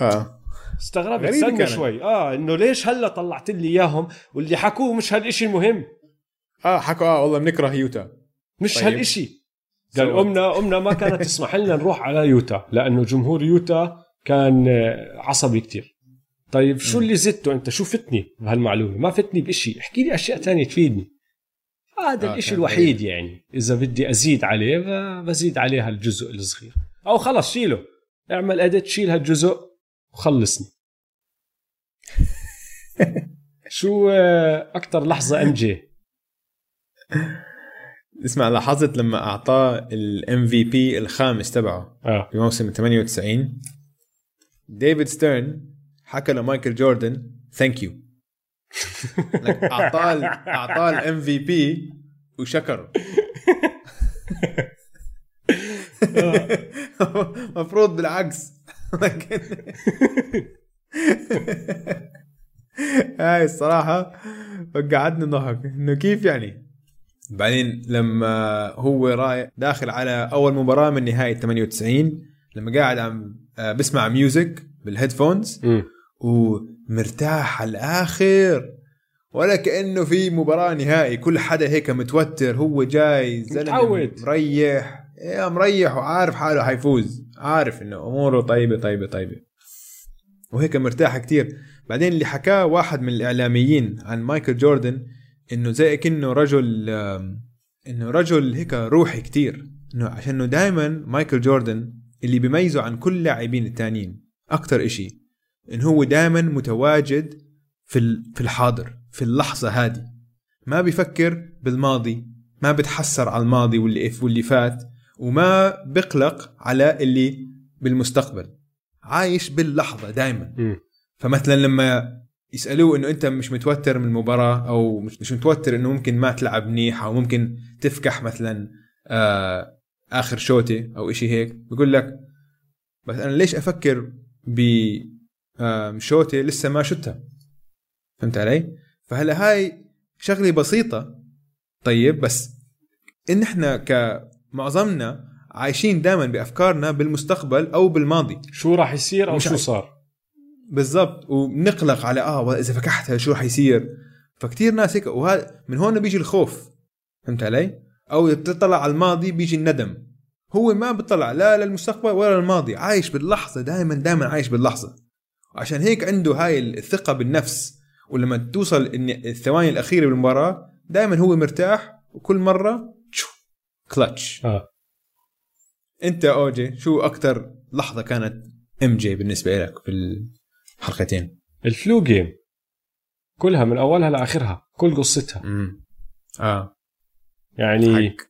آه. استغربت استنى. شوي. آه إنه ليش هلا طلعت لي إياهم؟ واللي حكوه مش هالشيء المهم آه حكوا آه والله بنكره يوتا. مش طيب. هالشيء قال. أمنا أمنا ما كانت تسمح لنا نروح على يوتا لأنه جمهور يوتا كان آه، عصبي كتير. طيب شو. اللي زدته أنت؟ شو فتني بهالمعلومة؟ ما فتني بشيء احكي لي أشياء تانية تفيدني. هذا آه، الإشي كان الوحيد يعني. إذا بدي أزيد عليه بزيد عليه هالجزء الصغير. أو خلص شيله. اعمل اديت شيل هالجزء وخلصني. شو آه، أكثر لحظة MJ اسمع لاحظت لما أعطاه ال MVP الخامس تبعه آه. في موسم 98 ديفيد ستيرن حكى لمايكل جوردن thank you أعطاه أعطاه ال MVP وشكره. مفروض بالعكس. لكن هاي الصراحة وقعدني ضحك. إنه كيف يعني؟ بعدين لما هو رايح داخل على أول مباراة من نهاية 98 لما قاعد عم آه، بسمع music بال headphones. ومرتاح على الآخر. ولا كانه في مباراة نهائي كل حدا هيك متوتر هو جاي زلمة. مريح. yeah مريح وعارف حاله حيفوز. عارف إنه أموره طيبة طيبة طيبة. وهيك مرتاح كتير. بعدين اللي حكاه واحد من الإعلاميين عن مايكل جوردن إنه زي كأنه رجل إنه رجل هيك روحي كتير. إنه عشانه دائما مايكل جوردن اللي بيميزه عن كل لاعبين التانيين. أكتر إشي. انه هو دائما متواجد في في الحاضر في اللحظة هذه. ما بيفكر بالماضي ما بتحسر على الماضي واللي واللي فات وما بقلق على اللي بالمستقبل. عايش باللحظة دائما. فمثلا لما يسألوه إنه أنت مش متوتر من المباراة أو مش مش متوتر إنه ممكن ما تلعب منيح أو ممكن تفكح مثلا آه آخر شوطه أو إشي هيك بقول لك بس أنا ليش أفكر ب شوطه لسه ما شتها. فهمت علي؟ فهلا هاي شغلة بسيطة. طيب بس إن إحنا كمعظمنا عايشين دائما بأفكارنا بالمستقبل أو بالماضي. شو راح يصير أو شو. صار؟ بالضبط. وبنقلق على آه إذا فكحتها شو حيصير فكتير ناس هيك وهذا من هون بيجي الخوف. فهمت علي؟ أو بتطلع على الماضي بيجي الندم. هو ما بيطلع لا للمستقبل ولا للماضي. عايش باللحظة دائما دائما عايش باللحظة. عشان هيك عنده هاي الثقة بالنفس. ولما توصل إن الثواني الأخيرة بالمباراة دائما هو مرتاح وكل مرة تشو كلتش آه. أنت أوجي شو أكثر لحظة كانت MJ بالنسبة لك في الحلقتين؟ ال flu game كلها من أولها لآخرها كل قصتها. امم آه. يعني حق.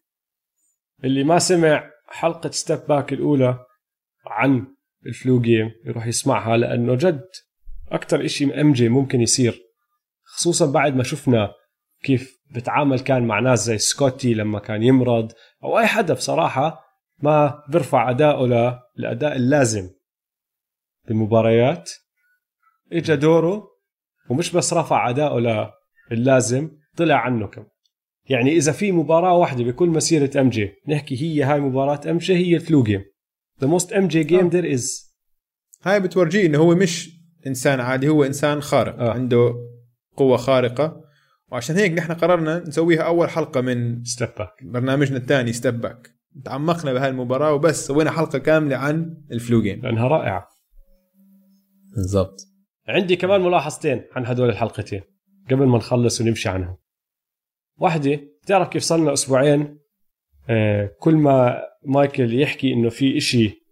اللي ما سمع حلقة Step Back الأولى عن ال flu game يروح يسمعها لأنه جد أكثر إشي MJ ممكن يصير خصوصا بعد ما شفنا كيف بتعامل كان مع ناس زي سكوتي لما كان يمرض أو أي حدا بصراحة ما بيرفع أداؤه للاداء اللازم بالمباريات. اجى دوره ومش بس رفع أداؤه للازم طلع عنه كم. يعني إذا في مباراة واحدة بكل مسيرة MJ نحكي هي هاي مباراة MJ هي ال flu game the most MJ game. There is هاي بتورجيه إنه هو مش إنسان عادي هو إنسان خارق آه. عنده قوة خارقة. وعشان هيك نحن قررنا نسويها أول حلقة من Step Back برنامجنا الثاني Step Back تعمقنا بهاي المباراة وبس سوينا حلقة كاملة عن ال flu game لأنها رائعة. بالضبط. عندي كمان ملاحظتين عن هدول الحلقتين قبل ما نخلص ونمشي عنهم. واحدة بتعرف كيف صار لنا أسبوعين كل ما مايكل يحكي إنه في إشي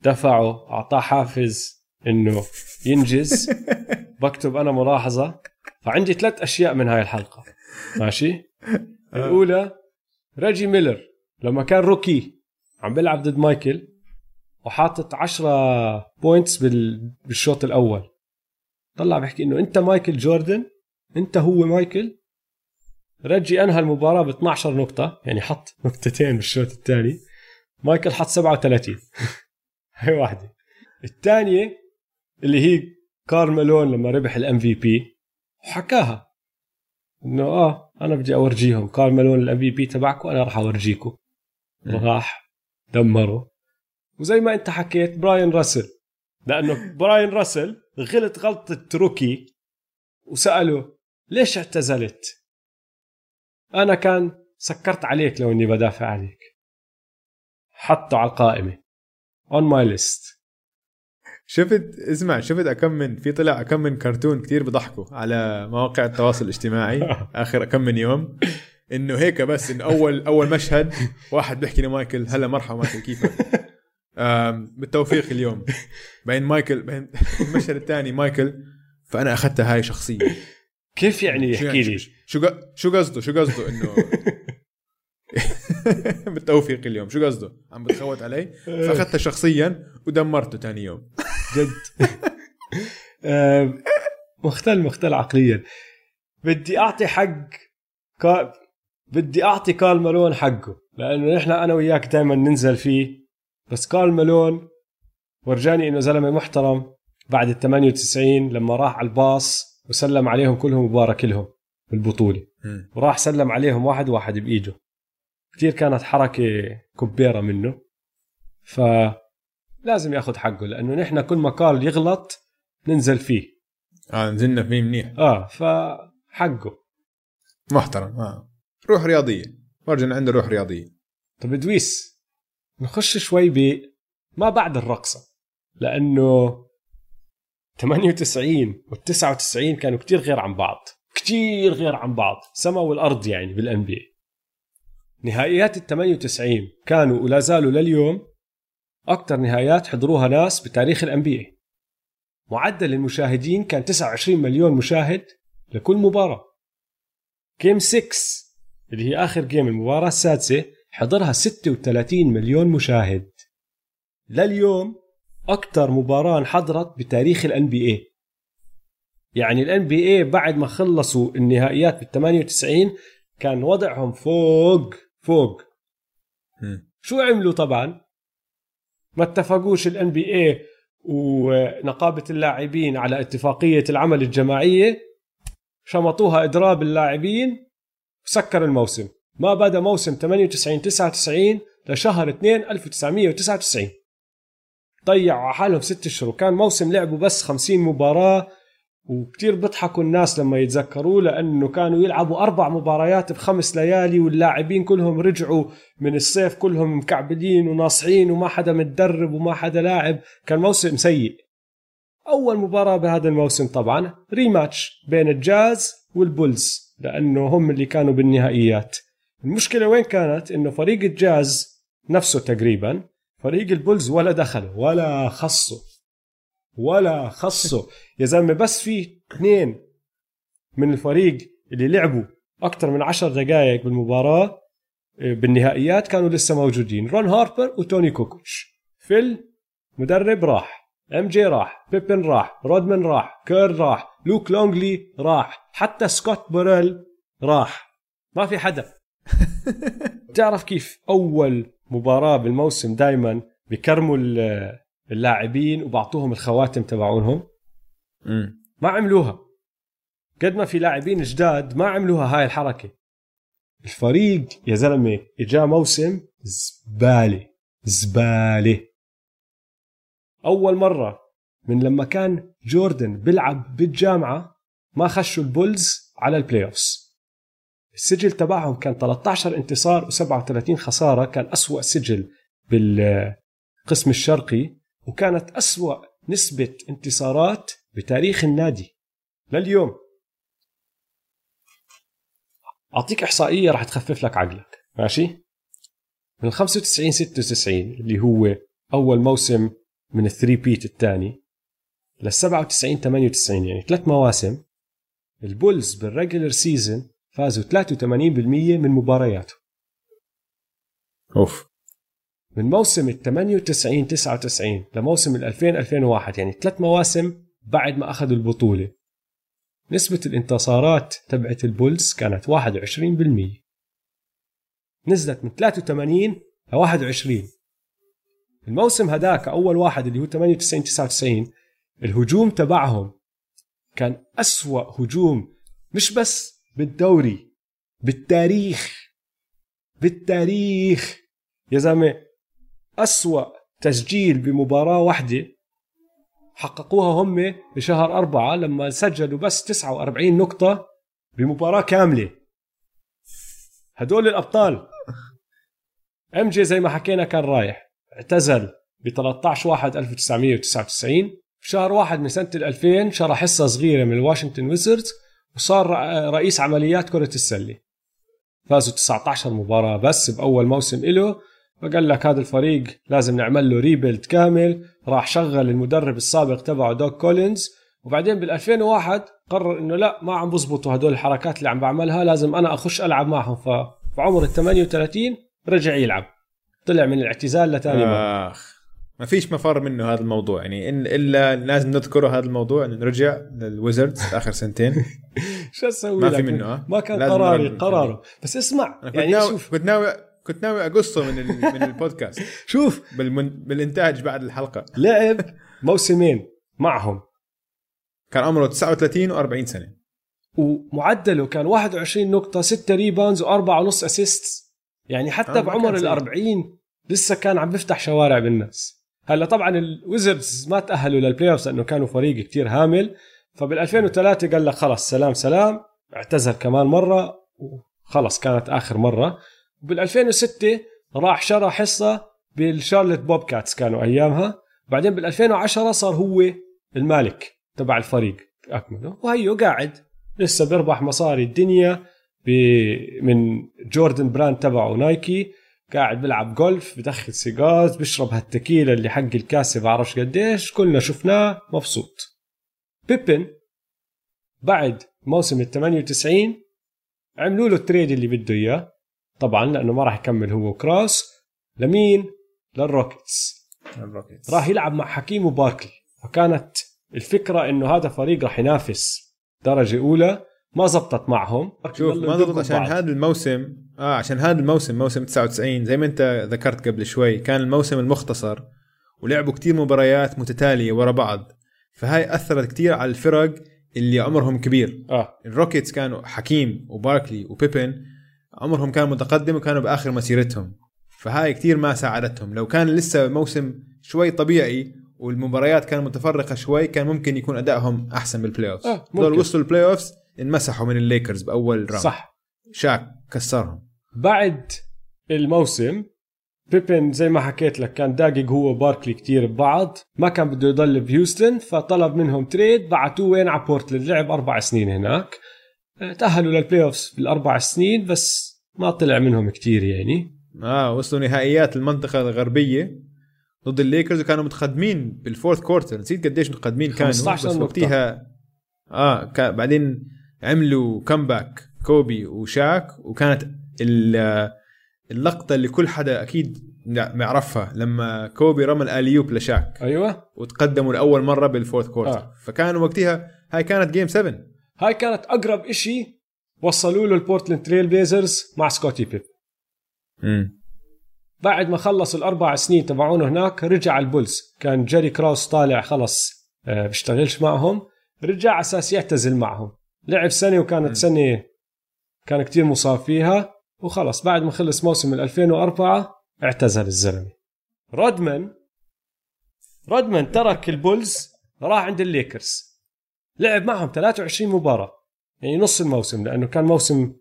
دفعه أعطاه حافز إنه ينجز. بكتب أنا ملاحظة. فعندي ثلاث أشياء من هاي الحلقة. ماشي؟ الأولى ريجي ميلر. لما كان روكي عم بيلعب ضد مايكل وحاطط 10 points بالشوط الأول. طلع بحكي إنه أنت مايكل جوردن أنت هو مايكل ريجي أنهى المباراة ب 12 نقطة يعني حط نقطتين بالشوط الثاني مايكل حط 37 هي واحدة. الثانية اللي هي كارميلون لما ربح ال MVP وحكاها. إنه آه أنا بدي أورجيهم. كارميلون ال MVP تبعكم أنا راح أورجيكم. راح دمره وزي ما أنت حكيت براين راسل. لأنه براين راسل غلط غلطة rookie وساله ليش اعتزلت؟ أنا كان سكرت عليك لو إني بدافع عليك. حطه على القائمه on my list شفت اسمع شفت كم من في طلع كم من كرتون كتير بضحكوا على مواقع التواصل الاجتماعي آخر كم من يوم. إنه هيك بس انه أول أول مشهد واحد بيحكي لمايكل هلا مرحبا مايكل كيفك؟ بالتوفيق اليوم. بعدين مايكل بعدين المشهد الثاني مايكل فأنا أخذتها هاي شخصيه كيف يعني يحكي لي؟ شو شو قصده؟ شو قصده انه بالتوفيق اليوم. شو قصده؟ عم بتخوت علي؟ فأخذته شخصيا ودمرته ثاني يوم. جد. مختل مختل عقليا. بدي أعطي حق كا... بدي أعطي كارل مالون حقه لأنه نحن أنا وياك دائما ننزل فيه. بس كارل مالون ورجاني إنه زلمة محترم بعد ال 98 لما راح على الباص وسلم عليهم كلهم وبارك لهم بالبطوله وراح سلم عليهم واحد واحد بايده كثير كانت حركة كبيرة منه. ف لازم ياخذ حقه لأنه نحن كل ما كارل يغلط ننزل فيه. آه نزلنا فيه منيح. آه فحقه محترم. آه. روح رياضية. ورجل عنده روح رياضية. طب ادويس نخش شوي ب ما بعد الرقصة لأنه 98 وال 99 كانوا كتير غير عن بعض. كتير غير عن بعض. سما والارض يعني بالان بي نهائيات ال 98 كانوا ولا زالوا لليوم أكثر نهائيات حضروها ناس بتاريخ الان بي معدل المشاهدين كان 29 مليون مشاهد لكل مباراة. game 6 اللي هي آخر جيم المباراة السادسة حضرها 36 مليون مشاهد. لليوم أكثر مباراة انحضرت بتاريخ ال NBA يعني ال NBA بعد ما خلصوا النهائيات بال 98 كان وضعهم فوق فوق. مم. شو عملوا طبعا؟ ما اتفقوش ال NBA ونقابة اللاعبين على اتفاقية العمل الجماعية شمطوها إضراب اللاعبين وسكر الموسم. ما بدا موسم 98 99 لشهر 2 1999 ضيعوا على حالهم ست اشهر وكان موسم لعبوا بس 50 مباراة وكتير بيضحكوا الناس لما يتذكروه لأنه كانوا يلعبوا أربع مباريات بخمس ليالي واللاعبين كلهم رجعوا من الصيف كلهم مكعبلين وناصحين وما حدا متدرب وما حدا لاعب. كان موسم سيء. أول مباراة بهذا الموسم طبعا rematch بين الجاز والبولز لأنه هم اللي كانوا بالنهائيات. المشكلة وين كانت؟ إنه فريق الجاز نفسه تقريبا فريق البولز ولا دخله ولا خصه. ولا خصه. يا زلمة بس في اثنين من الفريق اللي لعبوا أكثر من عشر دقائق بالمباراة آه، بالنهائيات كانوا لسه موجودين. رون هاربر وتوني كوكوتش فل مدرب راح MJ راح بيبن راح رودمان راح كير راح لوك لونجلي راح حتى سكوت بوريل راح. ما في حدا. تعرف كيف أول مباراة بالموسم دائما بكرموا ال- اللاعبين وبعطوهم الخواتم تبعونهم. ما عملوها. قد ما في لاعبين جداد ما عملوها هاي الحركة. الفريق يا زلمة إجا موسم زبالة زبالة. أول مرة من لما كان جوردن بيلعب بالجامعة ما خشوا البولز على ال playoffs السجل تبعهم كان 13 انتصار و37 خسارة كان أسوأ سجل بالقسم الشرقي وكانت أسوأ نسبة انتصارات بتاريخ النادي لليوم. أعطيك إحصائية راح تخفف لك عقلك. ماشي؟ من 95 96 اللي هو أول موسم من ال three-peat الثاني لل 97 98 يعني ثلاث مواسم. البولز بال regular season فازوا 83% من مبارياته. أوف. من موسم ال 98 99 لموسم ال 2000 2001 يعني ثلاث مواسم بعد ما أخذوا البطولة نسبة الانتصارات تبعت البولز كانت 21% نزلت من 83 ل 21 الموسم هداك أول واحد اللي هو 98 99 الهجوم تبعهم كان أسوأ هجوم مش بس بالدوري بالتاريخ بالتاريخ. يا زلمة أسوأ تسجيل بمباراة واحدة حققوها هم بشهر أربعة لما سجلوا بس 49 نقطة بمباراة كاملة. هدول الأبطال. إم جي زي ما حكينا كان رايح اعتزل ب 13 1 1999 في شهر واحد من سنة 2000 شرى حصة صغيرة من الواشنطن ويزردز وصار رئيس عمليات كرة السلة. فازوا 19 مباراة بس بأول موسم إله. فقال لك هذا الفريق لازم نعمل له rebuild كامل. راح شغل المدرب السابق تبعه دوج كولينز. وبعدين بال 2001 قرر إنه لا ما عم بزبطوا هدول الحركات اللي عم بعملها. لازم أنا أخش ألعب معهم. فبعمر ال 38 رجع يلعب. طلع من الاعتزال لثاني آخ. ما فيش مفر منه هذا الموضوع. يعني إن إلا لازم نذكره هذا الموضوع. انه رجع للويزردز آخر سنتين. شو أسوي ما في؟ منه ها ما كان قراري نرجع. قراره. بس اسمع أنا كنت يعني ناوي شوف. كنت ناوي كنت ناوي أقصه من. من البودكاست. شوف. بالمن... بالإنتاج بعد الحلقة. لعب موسمين معهم. كان عمره 39 و40 سنة. ومعدله كان 21 نقطة 6 rebounds وأربعة ونص assist يعني حتى آه، بعمر ال سيء. 40 لسه كان عم بيفتح شوارع بالناس. هلا طبعا الويزردز ما تأهلوا لل playoffs لأنه كانوا فريق كتير هامل. فبال 2003 قال لك خلص سلام سلام. اعتزل كمان مرة وخلص كانت آخر مرة. وبال 2006 راح شرى حصة بالشارلت بوب كاتس كانوا أيامها. بعدين بال 2010 صار هو المالك تبع الفريق. أكمله. وهيو قاعد لسه بيربح مصاري الدنيا من جوردن براند تبعه نايكي. قاعد بيلعب جولف بدخل cigars بيشرب هالتكيلة اللي حق الكاسة بعرفش قديش كلنا شفناه مبسوط. بيبن بعد موسم ال 98 عملوا له ال trade اللي بده إياه. طبعا لأنه ما راح يكمل هو وكراس لمين؟ لل Rockets. ال Rockets راح يلعب مع حكيم وباركلي فكانت الفكرة إنه هذا فريق راح ينافس درجة أولى. ما زبطت معهم. شوف ما ضبط عشان. هذا الموسم آه عشان هذا الموسم موسم 99 زي ما انت ذكرت قبل شوي كان الموسم المختصر ولعبوا كتير مباريات متتالية ورا بعض. فهاي أثرت كتير على الفرق اللي عمرهم كبير. آه. ال Rockets كانوا حكيم وباركلي وبيبن عمرهم كان متقدم وكانوا بآخر مسيرتهم. فهاي كتير ما ساعدتهم. لو كان لسه موسم شوي طبيعي والمباريات كانت متفرقة شوي كان ممكن يكون أدائهم أحسن بال playoffs آه، دول. وصلوا ال playoffs انمسحوا من الليكرز بأول round صح. شاك كسرهم. بعد الموسم بيبن زي ما حكيت لك كان داقق هو وباركلي كتير ببعض. ما كان بده يضل بهيوستن فطلب منهم trade بعتوه وين؟ على بورتلاند. لعب أربع سنين هناك. آه، تأهلوا لل playoffs بالاربع سنين بس ما طلع منهم كتير يعني. آه وصلوا نهائيات المنطقة الغربية ضد الليكرز وكانوا متقدمين بال fourth quarter نسيت قديش متقدمين كانوا 15 بس. وقتها آه كان بعدين عملوا comeback كوبي وشاك وكانت ال- اللقطة اللي كل حدا أكيد بيعرفها لما كوبي رمى ال alley-oop لشاك. أيوه. وتقدموا لأول مرة بال fourth quarter آه. فكانوا وقتها هاي كانت game 7 هاي كانت أقرب إشي وصلوا له ال Portland Trail Blazers مع سكوتي بيبن. امم بعد ما خلص الأربع سنين تبعونه هناك رجع ال Bulls. كان جيري كراوس طالع خلص آه، بيشتغلش معهم رجع أساس يعتزل معهم. لعب سنة وكانت م. سنة كان كتير مصاب فيها وخلص. بعد ما خلص موسم ال 2004 اعتزل الزلمة. رودمان رودمان ترك ال Bulls راح عند الليكرز. لعب معهم 23 مباراة. يعني نص الموسم لأنه كان موسم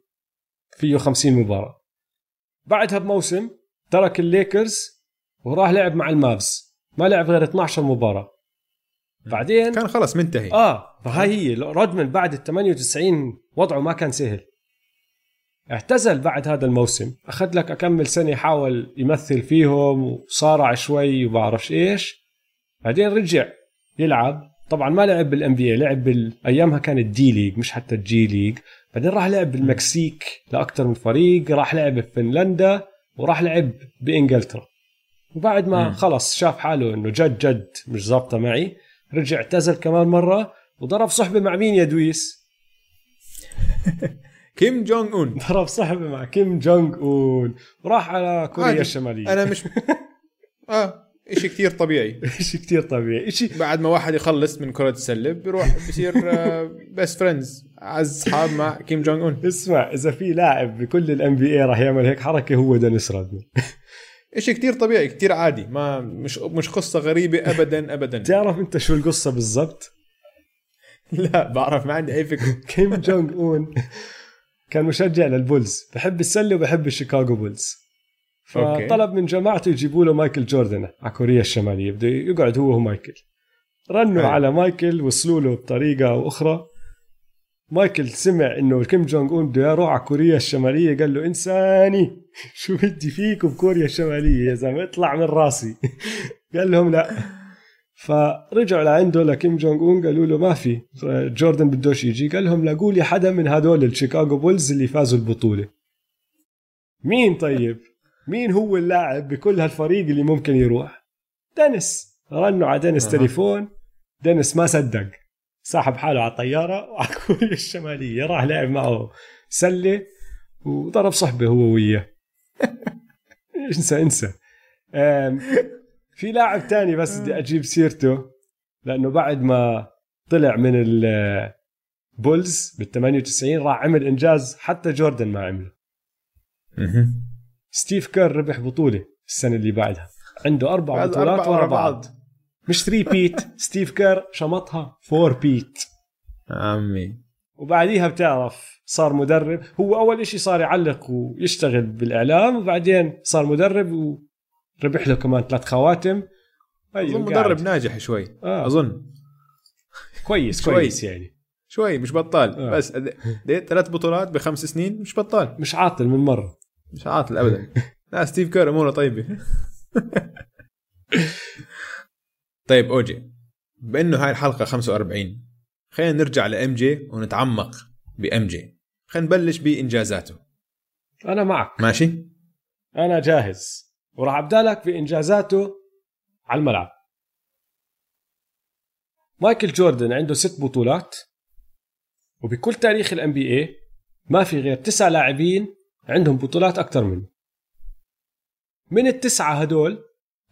فيه 50 مباراة. بعدها بموسم ترك الليكرز وراح لعب مع ال Mavs. ما لعب غير 12 مباراة. بعدين كان خلص منتهي. آه فهاي هي. رودمان بعد ال 98 وضعه ما كان سهل. اعتزل بعد هذا الموسم. أخذ لك أكمل سنة يحاول يمثل فيهم وصارع شوي وبعرفش إيش. بعدين رجع يلعب. طبعا ما لعب بال NBA لعب بالايامها كانت D League مش حتى الجي ليج. بعدين راح لعب بالمكسيك لأكثر من فريق راح لعب بفنلندا وراح لعب بإنجلترا. وبعد ما. خلص شاف حاله إنه جد جد مش زابطة معي. رجع اعتزل كمان مرة وضرب صحبة مع مين يا دويس؟ كيم جونج أون. ضرب صحبة مع كيم جونج أون. وراح على كوريا عادي. الشمالية. أنا مش آه شيء كتير طبيعي. شيء كتير طبيعي. شيء بعد ما واحد يخلص من كرة السلة بيروح بصير best friends اعز اصحاب مع كيم جونج أون. اسمع إذا في لاعب بكل ال NBA راح يعمل هيك حركة هو دينيس رودمان شيء كتير طبيعي كتير عادي ما مش مش قصة غريبة ابدا ابدا تعرف أنت شو القصة بالضبط؟ لا بعرف ما عندي أي فكرة كيم جونج أون كان مشجع لل Bulls بحب السلة وبحب ال Chicago Bulls. فطلب من جماعته يجيبوا له مايكل جوردن على كوريا الشمالية بده يقعد هو ومايكل رنوا. على مايكل وصلوا له بطريقة أو أخرى مايكل سمع إنه كيم جونج أون بده يروح على كوريا الشمالية قال له انساني! شو بدي فيك بكوريا الشمالية يا زلمة؟ اطلع من راسي. قال لهم لا. فرجعوا لعنده لكيم جونج أون قالوا له ما في. جوردن بدوش يجي قال لهم لاقوا لي حدا من هدول ال Chicago Bulls اللي فازوا البطولة. مين طيب؟ مين هو اللاعب بكل هالفريق اللي ممكن يروح؟ دينيس. رنوا على دينيس. تليفون. دينيس ما صدق. ساحب حاله على الطياره وعلى كوريا الشماليه راح لعب معه سله وضرب صحبه هو وياه. انسى انسى. في لاعب تاني بس بدي أجيب سيرته لأنه بعد ما طلع من ال Bulls بال 98 راح عمل إنجاز حتى جوردن ما عمله. ستيف كير ربح بطولة السنة اللي بعدها. عنده أربع بطولات ورا بعض. مش 3 peat ستيف كير شمطها 4 peat عمي وبعديها بتعرف صار مدرب. هو أول إشي صار يعلق ويشتغل بالإعلام وبعدين صار مدرب وربح له كمان ثلاث خواتم. أظن قاعد. مدرب ناجح شوي. آه. أظن. كويس. كويس يعني. شوي مش بطال. آه. بس ثلاث بطولات بخمس سنين مش بطال. مش عاطل من مرة. مش عاطل ابدا. لا ستيف كير أموره طيبة. طيب أوجي. بأنه هاي الحلقة 45 خلينا نرجع ل MJ ونتعمق ب M J خلينا نبلش بإنجازاته. أنا معك. ماشي؟ أنا جاهز. وراح ابدا لك بإنجازاته على الملعب. مايكل جوردن عنده ست بطولات وبكل تاريخ ال NBA ما في غير تسع لاعبين عندهم بطولات أكثر منه. من التسعة هدول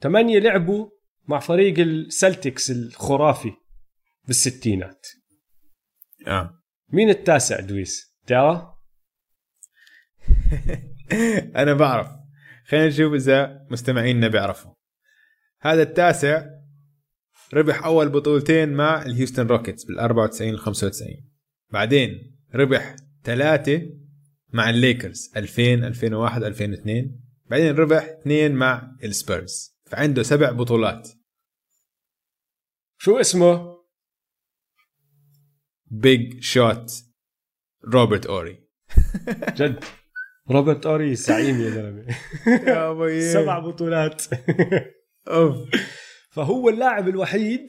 ثمانية لعبوا مع فريق ال Celtics الخرافي بالستينات. آه مين التاسع دويس؟ تعرف؟ أنا بعرف. خلينا نشوف إذا مستمعينا بيعرفوا هذا التاسع ربح أول بطولتين مع ال Houston Rockets بال 94 و 95 بعدين ربح ثلاثة مع الليكرز 2000 2001 2002 بعدين ربح اثنين مع السبيرز. فعنده سبع بطولات. شو اسمه؟ Big Shot روبرت اوري جد. روبرت اوري زعيم يا زلمة. يا سبع بطولات. أوف. فهو اللاعب الوحيد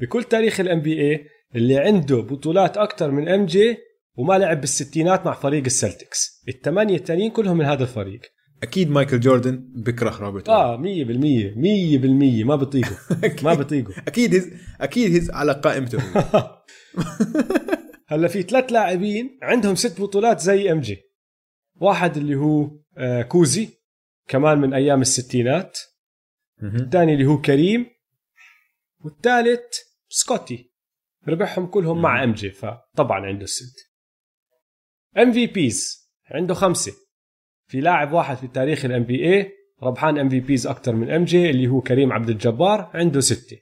بكل تاريخ ال NBA اللي عنده بطولات أكثر من MJ وما لعب بالستينات مع فريق ال Celtics. الثمانية التانيين كلهم من هذا الفريق. أكيد مايكل جوردن بكره روبرت آه 100% 100% ما بطيقه ما بطيقه أكيد هز أكيد هز على قائمته. هلا في ثلاث لاعبين عندهم ست بطولات زي MJ. واحد اللي هو آه، كوزي كمان من أيام الستينات. الثاني اللي هو كريم. والثالث سكوتي. ربحهم كلهم مع MJ فطبعا عنده الست MVPs عنده خمسة. في لاعب واحد في تاريخ ال NBA ربحان MVPs أكثر من MJ اللي هو كريم عبد الجبار عنده ستة.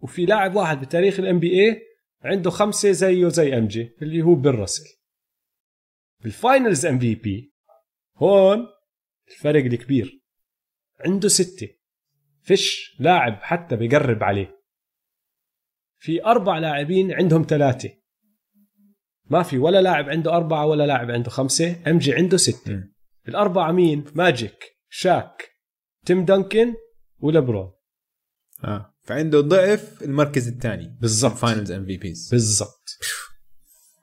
وفي لاعب واحد بتاريخ ال NBA عنده خمسة زيه زي MJ اللي هو بيل راسل. بال finals MVP هون الفرق الكبير. عنده ستة. فيش لاعب حتى بيقرب عليه. في أربع لاعبين عندهم ثلاثة. ما في ولا لاعب عنده أربعة ولا لاعب عنده خمسة. MJ عنده ستة. مم. الأربعة مين؟ ماجيك شاك تيم دانكن ولبرون آه. فعنده ضعف المركز الثاني. بالضبط. finals MVPs بالضبط.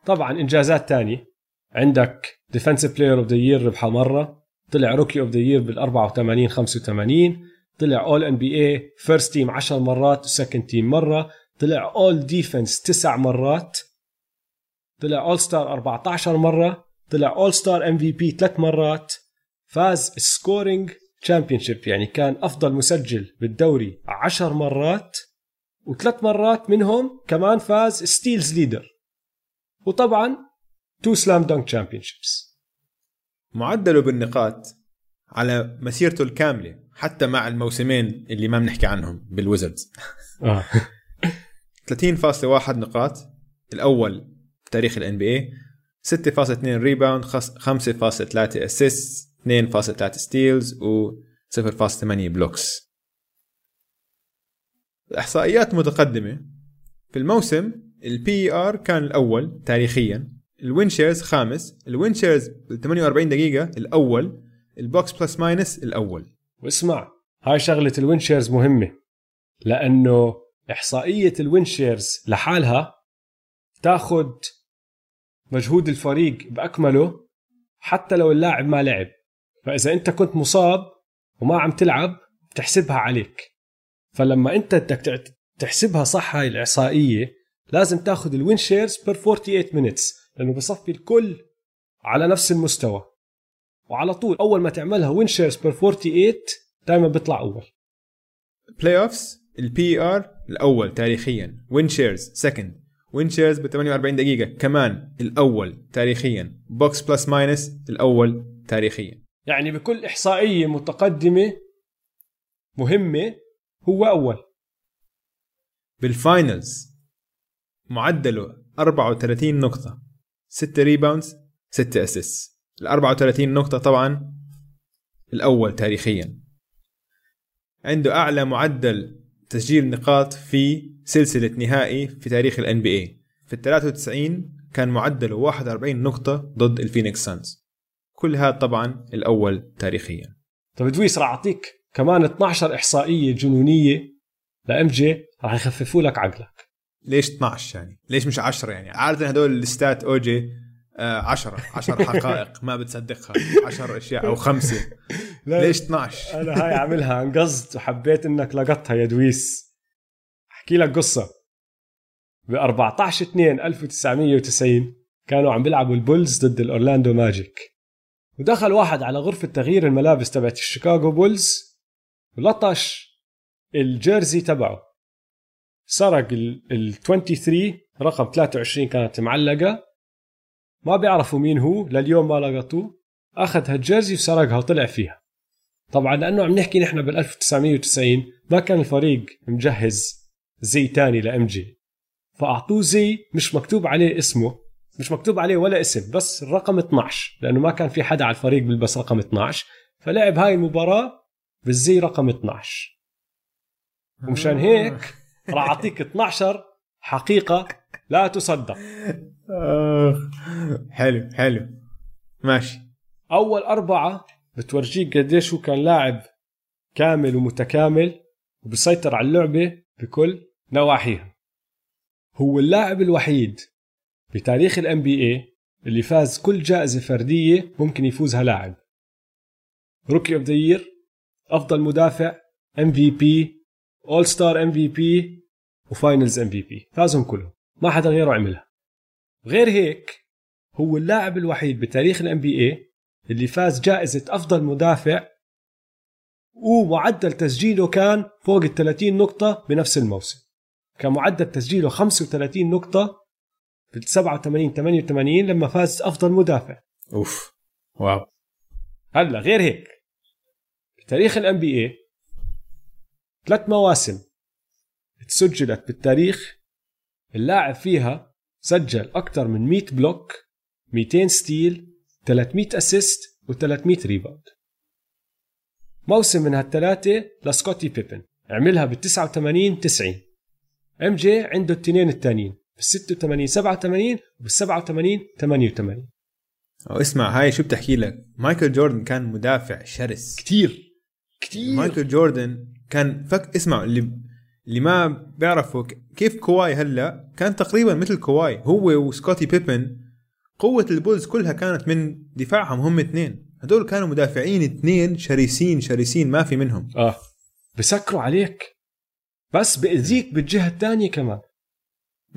طبعا إنجازات تانية عندك defensive player of the year ربحها مرة. طلع rookie of the year بال 84 85 طلع اول NBA first team 10 مرات و second team مرة. طلع all defense تسع مرات. طلع all star 14 مرة. طلع all star MVP ثلاث مرات فاز scoring championship يعني كان أفضل مسجل بالدوري 10 مرات وثلاث مرات منهم كمان فاز steals leader وطبعا two slam dunk championships معدله بالنقاط على مسيرته الكاملة حتى مع الموسمين اللي ما بنحكي عنهم بال Wizards آه. 30.1 نقاط الأول بتاريخ ال NBA 6.2 rebound 5.3 assist 2.3 steals و 0.8 blocks الإحصائيات متقدمة. في الموسم ال PER كان الأول تاريخيا ال win shares خامس ال win shares بال 48 دقيقة الأول ال box plus minus الأول. واسمع هاي شغلة ال win shares مهمة لأنه إحصائية ال win shares لحالها تاخذ مجهود الفريق بأكمله حتى لو اللاعب ما لعب. فإذا أنت كنت مصاب وما عم تلعب بتحسبها عليك. فلما أنت بدك تحسبها صح هاي الإحصائية لازم تاخذ ال win shares per 48 minutes لأنه بصفي الكل على نفس المستوى. وعلى طول أول ما تعملها win shares per 48 دائما بيطلع أول. playoffs ال PER الأول تاريخيا. win shares second win shares ب 48 دقيقة. كمان الأول تاريخيا. box plus minus الأول تاريخيا. يعني بكل إحصائية متقدمة مهمة هو أول. بال finals معدله 34 نقطة. 6 rebounds 6 اسيس ال 34 نقطة طبعا الأول تاريخيا. عنده أعلى معدل تسجيل نقاط في سلسلة نهائي في تاريخ NBA في ال 93 كان معدله 41 نقطة ضد ال Phoenix Suns كل هذا طبعا الأول تاريخيا طب دويس راح أعطيك كمان 12 إحصائية جنونية ل MJ راح يخففوا لك عقلك ليش 12 يعني؟ ليش مش 10 يعني؟ عادة هدول ال stats اوجي 10 آه 10 حقائق ما بتصدقها. 10 أشياء أو خمسة. ليش 12 أنا هاي عاملها عن قصد وحبيت إنك لقطها يا دويس. أحكي لك قصة. ب 14 2 1990 كانوا عم بيلعبوا ال Bulls ضد ال Orlando Magic. ودخل واحد على غرفة تغيير الملابس تبعت ال Chicago Bulls ولطش ال jersey تبعه. سرق ال 23 رقم 23 كانت معلقة. ما بيعرفوا مين هو لليوم ما لقطوه. أخذ هالجيرزي وسرقها وطلع فيها. طبعا لأنه عم نحكي نحن بال 1990 ما كان الفريق مجهز زي تاني لإم جي. فأعطوه زي مش مكتوب عليه اسمه مش مكتوب عليه ولا اسم بس الرقم 12 لأنه ما كان في حدا على الفريق بيلبس رقم 12 فلعب هاي المباراة بالزي رقم 12 ومشان هيك راح أعطيك 12 حقيقة لا تصدق. حلو حلو. ماشي. أول أربعة بتورجيك قديش هو كان لاعب كامل ومتكامل وبسيطر على اللعبة بكل نواحيها. هو اللاعب الوحيد بتاريخ ال NBA اللي فاز كل جائزة فردية ممكن يفوزها لاعب. rookie of the أفضل مدافع ام في بي اول ستار ام في بي وفاينلز ام في بي فازهم كلهم. ما حدا غيره عملها. غير هيك هو اللاعب الوحيد بتاريخ ال NBA اللي فاز جائزة أفضل مدافع ومعدل تسجيله كان فوق ال 30 نقطة بنفس الموسم. كان معدل تسجيله 35 نقطة في 87 88 لما فاز أفضل مدافع. أوف. wow. هلا غير هيك بتاريخ ال NBA ثلاث مواسم تسجلت بالتاريخ اللاعب فيها سجل أكثر من 100 block 200 steal 300 assist و300 rebound. موسم من هالثلاثة لسكوتي بيبن. عملها بال 89 90 MJ عنده التنين الثانيين بال 86 87 وبال 87 88 أو اسمع هاي شو بتحكي لك؟ مايكل جوردن كان مدافع شرس. كتير كتير. مايكل جوردن كان فك اسمع اللي اللي ما بيعرفوا كيف كواي هلا؟ كان تقريبا مثل كواي هو وسكوتي بيبن. قوة البولز كلها كانت من دفاعهم هم اثنين. هدول كانوا مدافعين اثنين شرسين شرسين ما في منهم. آه. بسكروا عليك. بس بأذيك بالجهة الثانية كمان.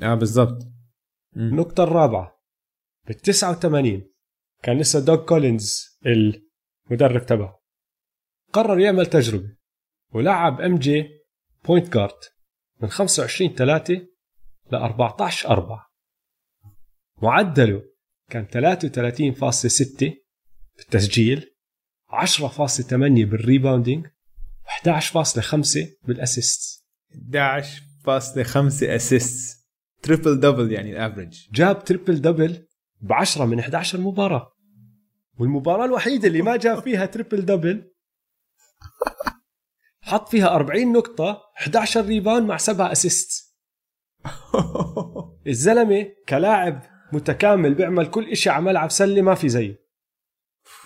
آه بالضبط. النقطة الرابعة. بال 89 كان لسه دوغ كولينز المدرب تبعه. قرر يعمل تجربة. ولعب MJ point guard من 25 3 ل 14 4 معدله كان 33.6 بالتسجيل 10.8 بال rebounding و11.5 بال assist. 11.5 assist triple double يعني ال average جاب triple double ب 10 من 11 مباراة والمباراة الوحيدة اللي ما جاب فيها triple double حط فيها 40 نقطة 11 rebound مع 7 assist الزلمة كلاعب متكامل بيعمل كل إشي على ملعب سلة ما في زيه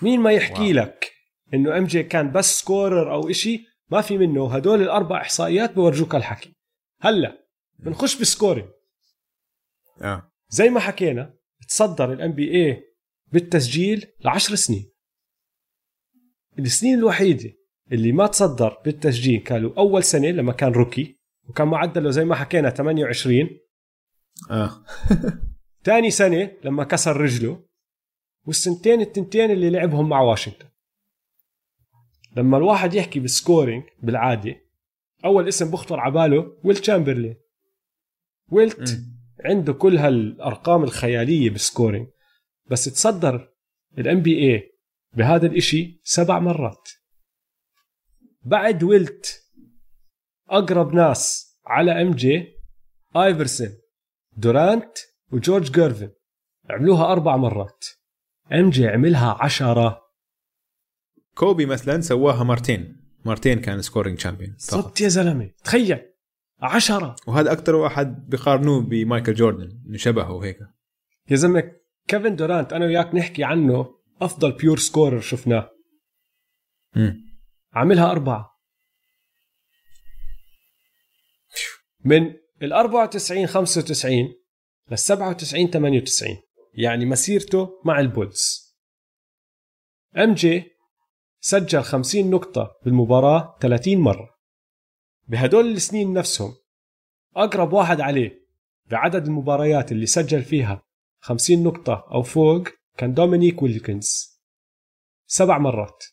مين ما يحكي wow. لك إنه MJ كان بس scorer أو إشي ما في منه. هدول الأربع إحصائيات بورجوك الحكي هلأ بنخش بال scoring آه. زي ما حكينا تصدر ال NBA بالتسجيل لعشر سنين. السنين الوحيدة اللي ما تصدر بالتسجيل. كانوا أول سنة لما كان rookie وكان معدله زي ما حكينا 28 آه. ثاني سنة لما كسر رجله والسنتين التنتين اللي لعبهم مع واشنطن. لما الواحد يحكي بال scoring بالعادة أول اسم بخطر على باله ويل تشامبرلين. ويلت مم. عنده كل هالأرقام الخيالية بال scoring. بس تصدر ال NBA بهذا الإشي سبع مرات. بعد ويلت أقرب ناس على MJ آيفرسون دورانت وجورج جيرفن عملوها أربع مرات. MJ عملها عشرة. كوبي مثلا سواها مرتين. مرتين كان scoring champion فقط صدت يا زلمة. تخيل. عشرة. وهذا أكثر واحد بيقارنوه بمايكل جوردن. إنه شبهه وهيك يا زلمة كيفن دورانت أنا وياك نحكي عنه أفضل pure scorer شفناه. امم عاملها أربعة. من ال 94 95 لل 97 98 يعني مسيرته مع البولز. MJ سجل 50 نقطة بالمباراة 30 مرة. بهدول السنين نفسهم أقرب واحد عليه بعدد المباريات اللي سجل فيها 50 نقطة أو فوق كان دومينيك ويلكنز. سبع مرات.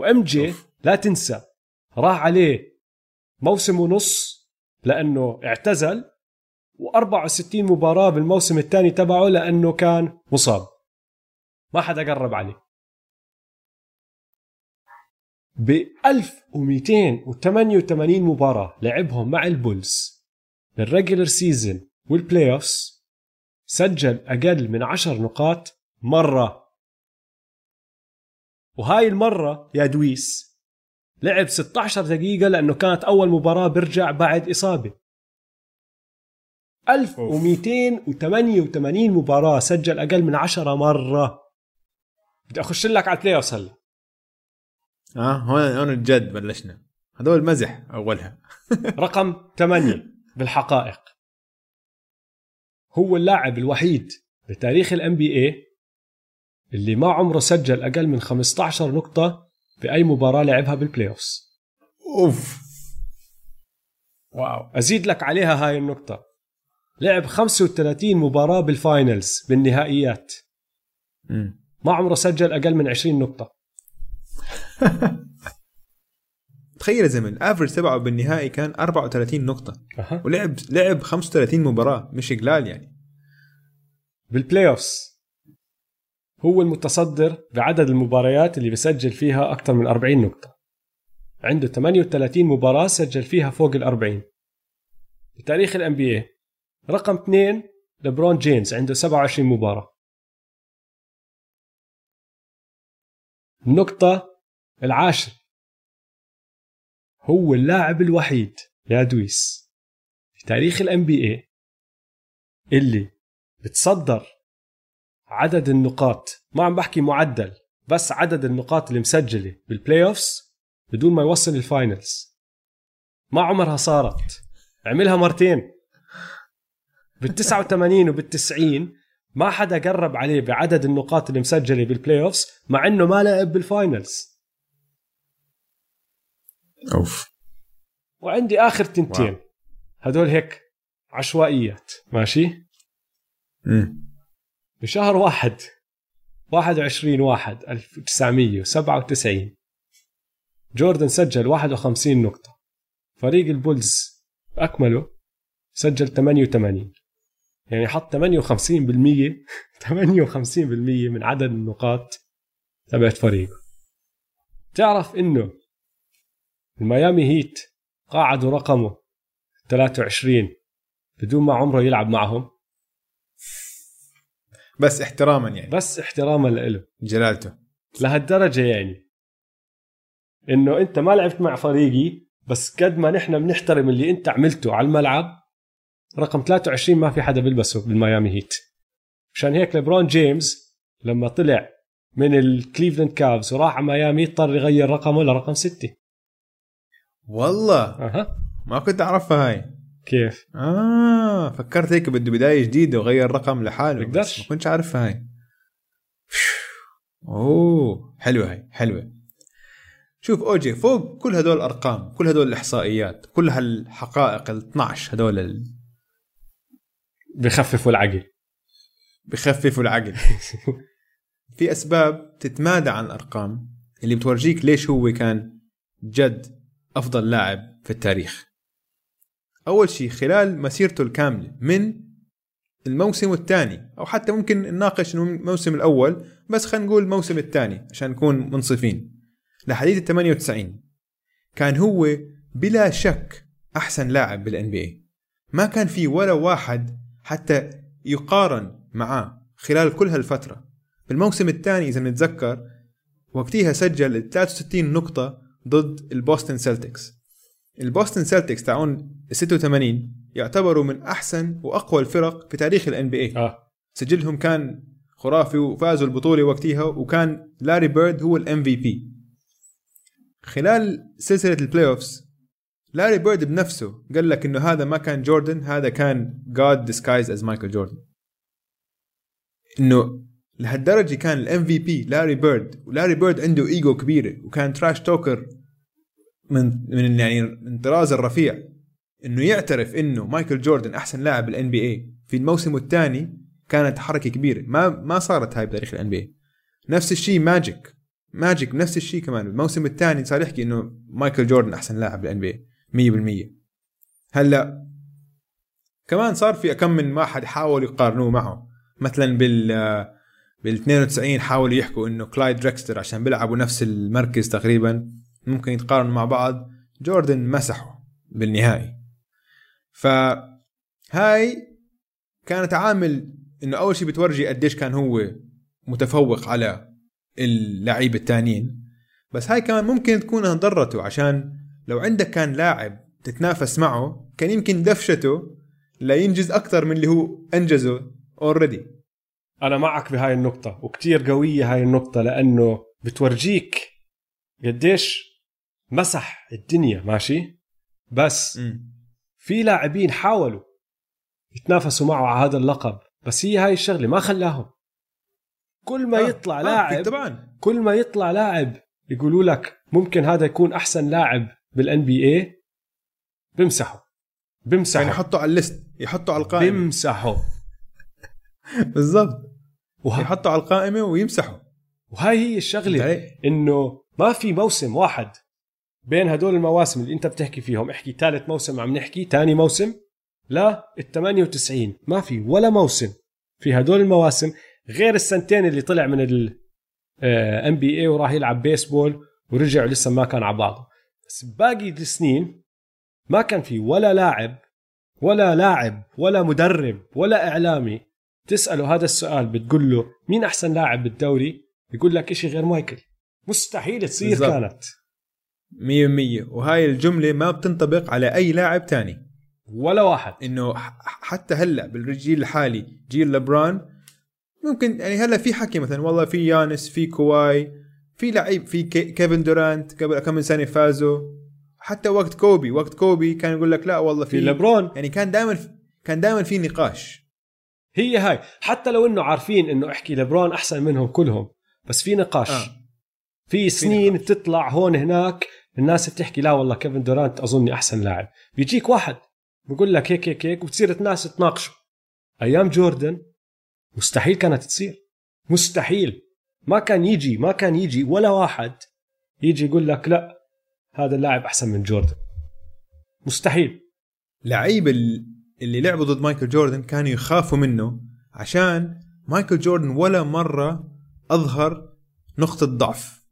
و MJ. لا تنسى راح عليه موسم ونص لأنه اعتزل و64 مباراة بالموسم الثاني تبعه لأنه كان مصاب. ما حدا قرب عليه. ب 1288 مباراة لعبهم مع البولز بال regular season وال playoffs سجل أقل من 10 نقاط مرة. وهاي المرة يا دويس لعب 16 دقيقة لأنه كانت أول مباراة برجع بعد إصابة. 1288 مباراة سجل أقل من 10 مرة. بدي أخش لك على البلاي أوفس هلا. آه هون هون الجد بلشنا. هذول مزح أولها. رقم 8 بالحقائق. هو اللاعب الوحيد بتاريخ ال NBA اللي ما عمره سجل أقل من 15 نقطة بأي مباراة لعبها بال playoffs أوف. wow. أزيد لك عليها هاي النقطة. لعب 35 مباراة بال finals بالنهائيات. مم. ما عمره سجل أقل من 20 نقطة. تخيل يا زلمة ال average تبعه بالنهائي كان 34 نقطة. أها. ولعب لعب 35 مباراة مش قلال يعني. بال playoffs هو المتصدر بعدد المباريات اللي بسجل فيها أكثر من 40 نقطة. عنده 38 مباراة سجل فيها فوق ال 40 بتاريخ NBA رقم اثنين لبرون جيمس عنده 27 مباراة. النقطة العاشرة. هو اللاعب الوحيد يا دويس في تاريخ NBA اللي بتصدر عدد النقاط. ما عم بحكي معدل بس عدد النقاط اللي مسجلة بال playoffs بدون ما يوصل ال finals ما عمرها صارت. عملها مرتين. بال 89 وبال 90 ما حدا قرب عليه بعدد النقاط اللي مسجلة بال playoffs مع إنه ما لعب بال finals أوف. وعندي آخر تنتين. واو. هدول هيك عشوائيات. ماشي؟ مم. بشهر واحد. 21 واحد 1997 جوردن سجل 51 نقطة. فريق البولز أكمله سجل 88 يعني حط 58% 58% من عدد النقاط تبعت فريقه. تعرف إنه الميامي هيت قاعدوا رقمه 23 بدون ما عمره يلعب معهم. بس احتراما يعني. بس احتراما له جلالته. لهالدرجة يعني. إنه أنت ما لعبت مع فريقي بس قد ما نحن بنحترم اللي أنت عملته على الملعب رقم 23 ما في حدا بيلبسه بالميامي هيت. مشان هيك ليبرون جيمس لما طلع من الكليفلاند كافز وراح على ميامي اضطر يغير رقمه لرقم ستة. والله. أها. ما كنت أعرفها هاي. كيف؟ آه فكرت هيك بده بداية جديدة وغير رقم لحاله بقدرش. بس ما كنتش عارفها هاي. أوه حلوة هاي حلوة. شوف أوجي فوق كل هدول الأرقام كل هدول الإحصائيات كل هالحقائق ال 12 هدول ال- بخففوا العقل. بخففوا العقل. في أسباب تتمادى عن الأرقام اللي بتورجيك ليش هو كان جد أفضل لاعب في التاريخ. أول شيء خلال مسيرته الكاملة من الموسم الثاني أو حتى ممكن نناقش الموسم الأول بس خلينا نقول الموسم الثاني عشان نكون منصفين. لحديث ال 98 كان هو بلا شك أحسن لاعب بال NBA ما كان في ولا واحد حتى يقارن معاه خلال كل هالفترة. بالموسم الثاني إذا نتذكر وقتها سجل 63 نقطة ضد البوستن سيلتكس البوستن سيلتكس تاعون 86 يعتبروا من أحسن وأقوى الفرق في تاريخ ال NBA آه. سجلهم كان خرافي وفازوا البطولة وقتها وكان لاري بيرد هو ال MVP خلال سلسلة ال playoffs لاري بيرد بنفسه قال لك إنه هذا ما كان جوردن هذا كان God disguised as Michael Jordan إنه لهالدرجة كان ال MVP لاري بيرد ولاري بيرد عنده إيجو كبيرة وكان trash talker من من يعني من طراز الرفيع إنه يعترف إنه مايكل جوردن أحسن لاعب بال NBA في الموسم الثاني كانت حركة كبيرة. ما ما صارت هاي بتاريخ ال NBA نفس الشيء ماجيك. ماجيك نفس الشيء كمان. الموسم الثاني صار يحكي إنه مايكل جوردن أحسن لاعب بال NBA 100% هلأ كمان صار في كم من واحد حاولوا يقارنوه معه. مثلا بال بال 92 حاولوا يحكوا إنه كلايد دريكسلر عشان بيلعبوا نفس المركز تقريبا. ممكن يتقارنوا مع بعض. جوردن مسحه بالنهائي. فهاي كانت عامل إنه أول شيء بتورجي قديش كان هو متفوق على اللعيبه التانيين. بس هاي كمان ممكن تكون ضرته عشان لو عندك كان لاعب تتنافس معه كان يمكن دفشته لينجز أكثر من اللي هو أنجزه already أنا معك بهاي النقطة وكتير قوية هاي النقطة لأنه بتورجيك قديش مسح الدنيا ماشي؟ بس في لاعبين حاولوا يتنافسوا معه على هذا اللقب بس هي هاي الشغلة ما خلاهم. كل ما يطلع لاعب طبعا كل ما يطلع لاعب يقولوا لك ممكن هذا يكون أحسن لاعب بال NBA بمسحوا يعني بمسحوا يحطوا على ال list يحطوا على القائمة. بمسحوا بالضبط. وه... يحطوا على القائمة ويمسحوا وهي هي الشغلة؟ إنه ما في موسم واحد بين هدول المواسم اللي انت بتحكي فيهم احكي ثالث موسم عم نحكي ثاني موسم لا ال 98 ما في ولا موسم في هدول المواسم غير السنتين اللي طلع من ال NBA وراح يلعب بيسبول ورجع لسه ما كان على بعضه بس باقي السنين ما كان في ولا لاعب ولا لاعب ولا مدرب ولا إعلامي تسأله هذا السؤال بتقول له مين أحسن لاعب بالدوري؟ بيقول لك إشي غير مايكل. مستحيل تصير بالضبط. كانت. مية مية. وهاي الجملة ما بتنطبق على أي لاعب تاني. ولا واحد. إنه ح- حتى هلأ بالجيل الحالي جيل لبرون ممكن يعني هلأ في حكي مثلا والله في يانس في كواي في لعيب في كي- كيفن دورانت قبل كم من سنة فازوا. حتى وقت كوبي وقت كوبي كان يقول لك لا والله في في لبرون يعني كان دائما كان دائما في نقاش. هي هاي. حتى لو إنه عارفين إنه إحكي لبرون أحسن منهم كلهم بس في نقاش. آه. في سنين نقاش. تطلع هون هناك الناس بتحكي لا والله كيفن دورانت أظني أحسن لاعب. بيجيك واحد بقول لك هيك هيك هيك وتصير الناس تناقشوا أيام جوردن مستحيل كانت تصير. مستحيل. ما كان يجي ما كان يجي ولا واحد يجي يقول لك لا هذا اللاعب أحسن من جوردن. مستحيل. لعيب ال- اللي لعبوا ضد مايكل جوردن كانوا يخافوا منه عشان مايكل جوردن ولا مرة أظهر نقطة ضعف.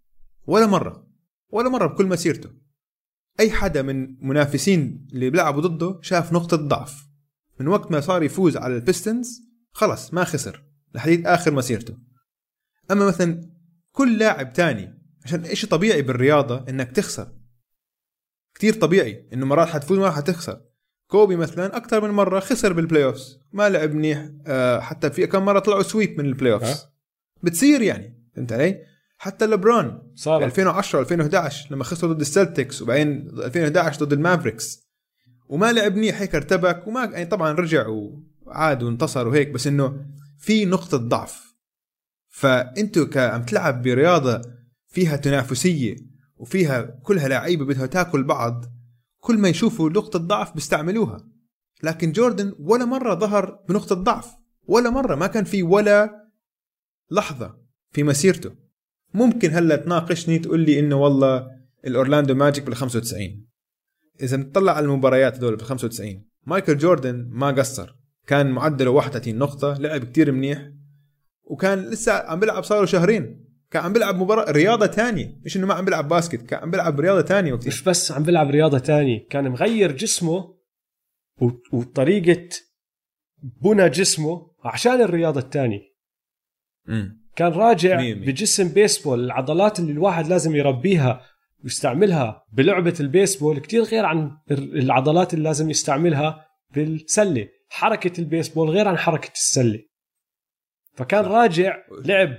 ولا مرة. ولا مرة بكل مسيرته. أي حدا من منافسين اللي بيلعبوا ضده شاف نقطة ضعف. من وقت ما صار يفوز على البيستونز خلص ما خسر لحديد آخر مسيرته. أما مثلا كل لاعب تاني عشان إشي طبيعي بالرياضة إنك تخسر. كتير طبيعي إنه مرات حتفوز مرات حتخسر كوبي مثلا أكثر من مرة خسر بال playoffs ما لعب منيح آه، حتى في كم مرة طلعوا sweep من ال playoffs أه. بتصير يعني فهمت علي؟ حتى لبرون صار 2010 2011 لما خسروا ضد السلتكس وبعدين 2011 ضد المافريكس. وما لعب منيح هيك ارتبك وما يعني طبعا رجع وعاد وانتصر وهيك بس إنه في نقطة ضعف. فأنتوا عم تلعب برياضة فيها تنافسية وفيها كلها لعيبة بدها تاكل بعض كل ما يشوفوا نقطة ضعف بيستعملوها. لكن جوردن ولا مرة ظهر بنقطة ضعف ولا مرة ما كان في ولا لحظة في مسيرته. ممكن هلا تناقشني تقول لي إنه والله الأورلاندو ماجيك بال 95 إذا بنطلع على المباريات هذول بال 95 مايكل جوردن ما قصر. كان معدله 31 نقطة لعب كتير منيح وكان لسه عم بيلعب صار له شهرين. كان عم بيلعب مباراة رياضة تانية مش إنه ما عم بيلعب basket كان عم بيلعب رياضة تانية وقتها. مش بس عم بيلعب رياضة تانية كان مغير جسمه وطريقة بنى جسمه عشان الرياضة التانية. امم كان راجع مية مية. بجسم بيسبول العضلات اللي الواحد لازم يربيها ويستعملها بلعبة البيسبول كتير غير عن ال- العضلات اللي لازم يستعملها بالسلة. حركة البيسبول غير عن حركة السلة. فكان راجع لعب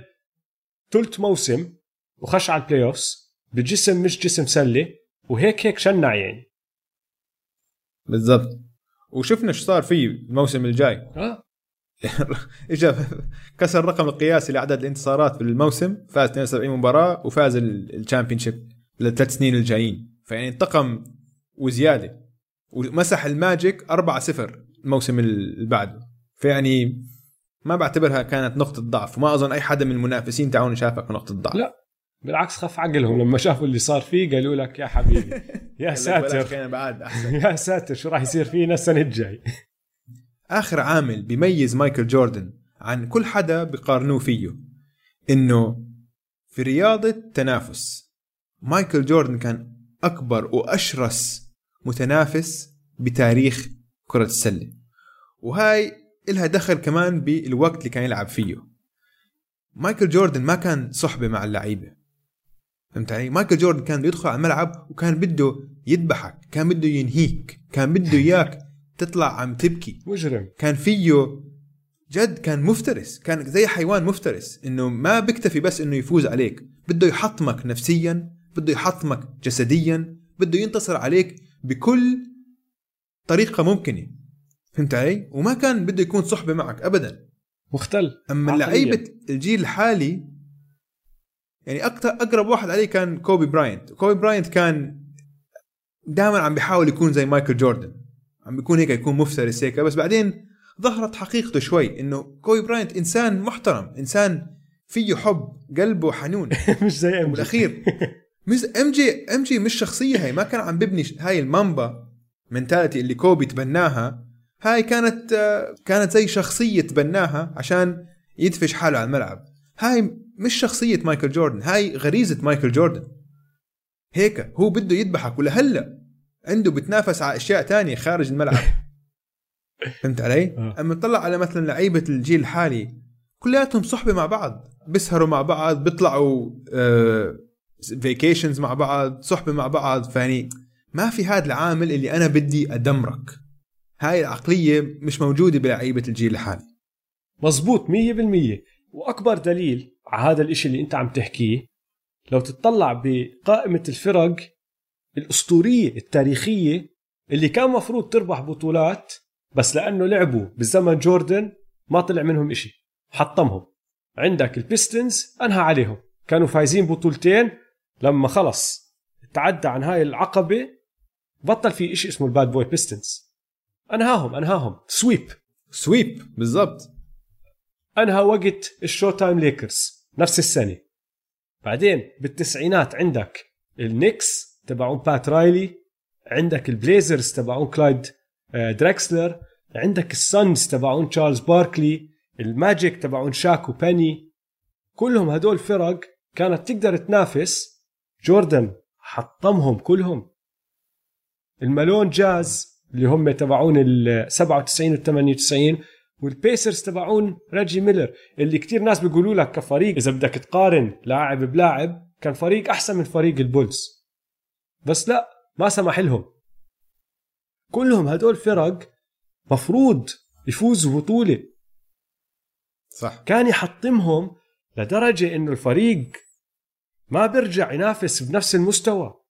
ثلث موسم وخش على ال playoffs بجسم مش جسم سلة وهيك هيك شنع يعني. بالضبط. وشفنا إيش صار فيه الموسم الجاي. آه اجى كسر الرقم القياسي لعدد الانتصارات في الموسم فاز 72 مباراة وفاز ال championship للثلاث سنين الجايين. فيعني انتقم وزيادة. ومسح ال Magic 4-0 الموسم اللي بعده فيعني ما بعتبرها كانت نقطة ضعف. وما أظن أي حدا من المنافسين تاعون شافها كنقطة ضعف. لا. بالعكس خف عقلهم لما شافوا اللي صار فيه قالوا لك يا حبيبي يا ساتر. كان بعد أحسن. يا ساتر شو راح يصير فينا السنة الجاي؟ آخر عامل بيميز مايكل جوردن عن كل حدا بيقارنوه فيه إنه في رياضة تنافس مايكل جوردن كان أكبر وأشرس متنافس بتاريخ كرة السلة وهاي إلها دخل كمان بالوقت اللي كان يلعب فيه مايكل جوردن ما كان صحبة مع اللعيبة فهمت علي؟ مايكل جوردن كان بده يدخل على الملعب وكان بده يذبحك كان بده ينهيك كان بده إياك تطلع عم تبكي. مجرم. كان فيه جد كان مفترس كان زي حيوان مفترس إنه ما بيكتفي بس إنه يفوز عليك. بده يحطمك نفسيا بده يحطمك جسديا بده ينتصر عليك بكل طريقة ممكنة. فهمت علي؟ وما كان بده يكون صحبة معك ابدا. مختل. أما عقلياً. لعيبة الجيل الحالي يعني أكثر أقرب واحد عليه كان كوبي براينت. كوبي براينت كان دائما عم بيحاول يكون زي مايكل جوردن. عم بيكون هيك يكون مفترس هيك. بس بعدين ظهرت حقيقته شوي إنه كوبي براينت إنسان محترم إنسان فيه حب قلبه حنون. مش زي MJ. بالأخير. مش MJ، MJ مش شخصية هاي ما كان عم ببني هاي ال Mamba mentality اللي كوبي تبناها. هاي كانت آه، كانت زي شخصية تبناها عشان يدفش حاله على الملعب. هاي مش شخصية مايكل جوردن هاي غريزة مايكل جوردن. هيك هو بده يذبحك. ولهلأ عنده بتنافس على أشياء تانية خارج الملعب. فهمت علي؟ آه. أما تطلع على مثلا لعيبة الجيل الحالي كلياتهم صحبة مع بعض بيسهروا مع بعض بيطلعوا فيكيشنز مع بعض صحبة مع بعض. فيعني ما في هذا العامل اللي أنا بدي أدمرك. هاي العقلية مش موجودة بلعيبة الجيل الحالي. مزبوط 100% وأكبر دليل على هذا الإشي اللي أنت عم تحكيه لو تطلع بقائمة الفرق الأسطورية التاريخية اللي كان مفروض تربح بطولات بس لأنه لعبوا بزمن جوردن ما طلع منهم إشي حطمهم. عندك ال Pistons أنهى عليهم. كانوا فايزين بطولتين لما خلص تعدى عن هاي العقبة بطل في إشي اسمه ال Bad Boy Pistons. أنهاهم أنهاهم. Sweep. Sweep بالضبط. أنهى وقت ال Showtime Lakers نفس السنة. بعدين بالتسعينات عندك ال Knicks تبعون بات رايلي عندك ال Blazers تبعون كلايد آه، دراكسلر عندك ال Suns تبعون تشارلز باركلي ال Magic تبعون شاك وبيني كلهم هدول فرق كانت تقدر تنافس جوردن حطمهم كلهم. ال Malone Jazz اللي هم تبعون ال 97 وال 98 وال Pacers تبعون ريجي ميلر اللي كتير ناس بيقولوا لك كفريق إذا بدك تقارن لاعب بلاعب كان فريق أحسن من فريق ال Bulls. بس لا ما سمح لهم. كلهم هدول فرق مفروض يفوزوا بطولة. صح. كان يحطمهم لدرجة إنه الفريق ما بيرجع ينافس بنفس المستوى.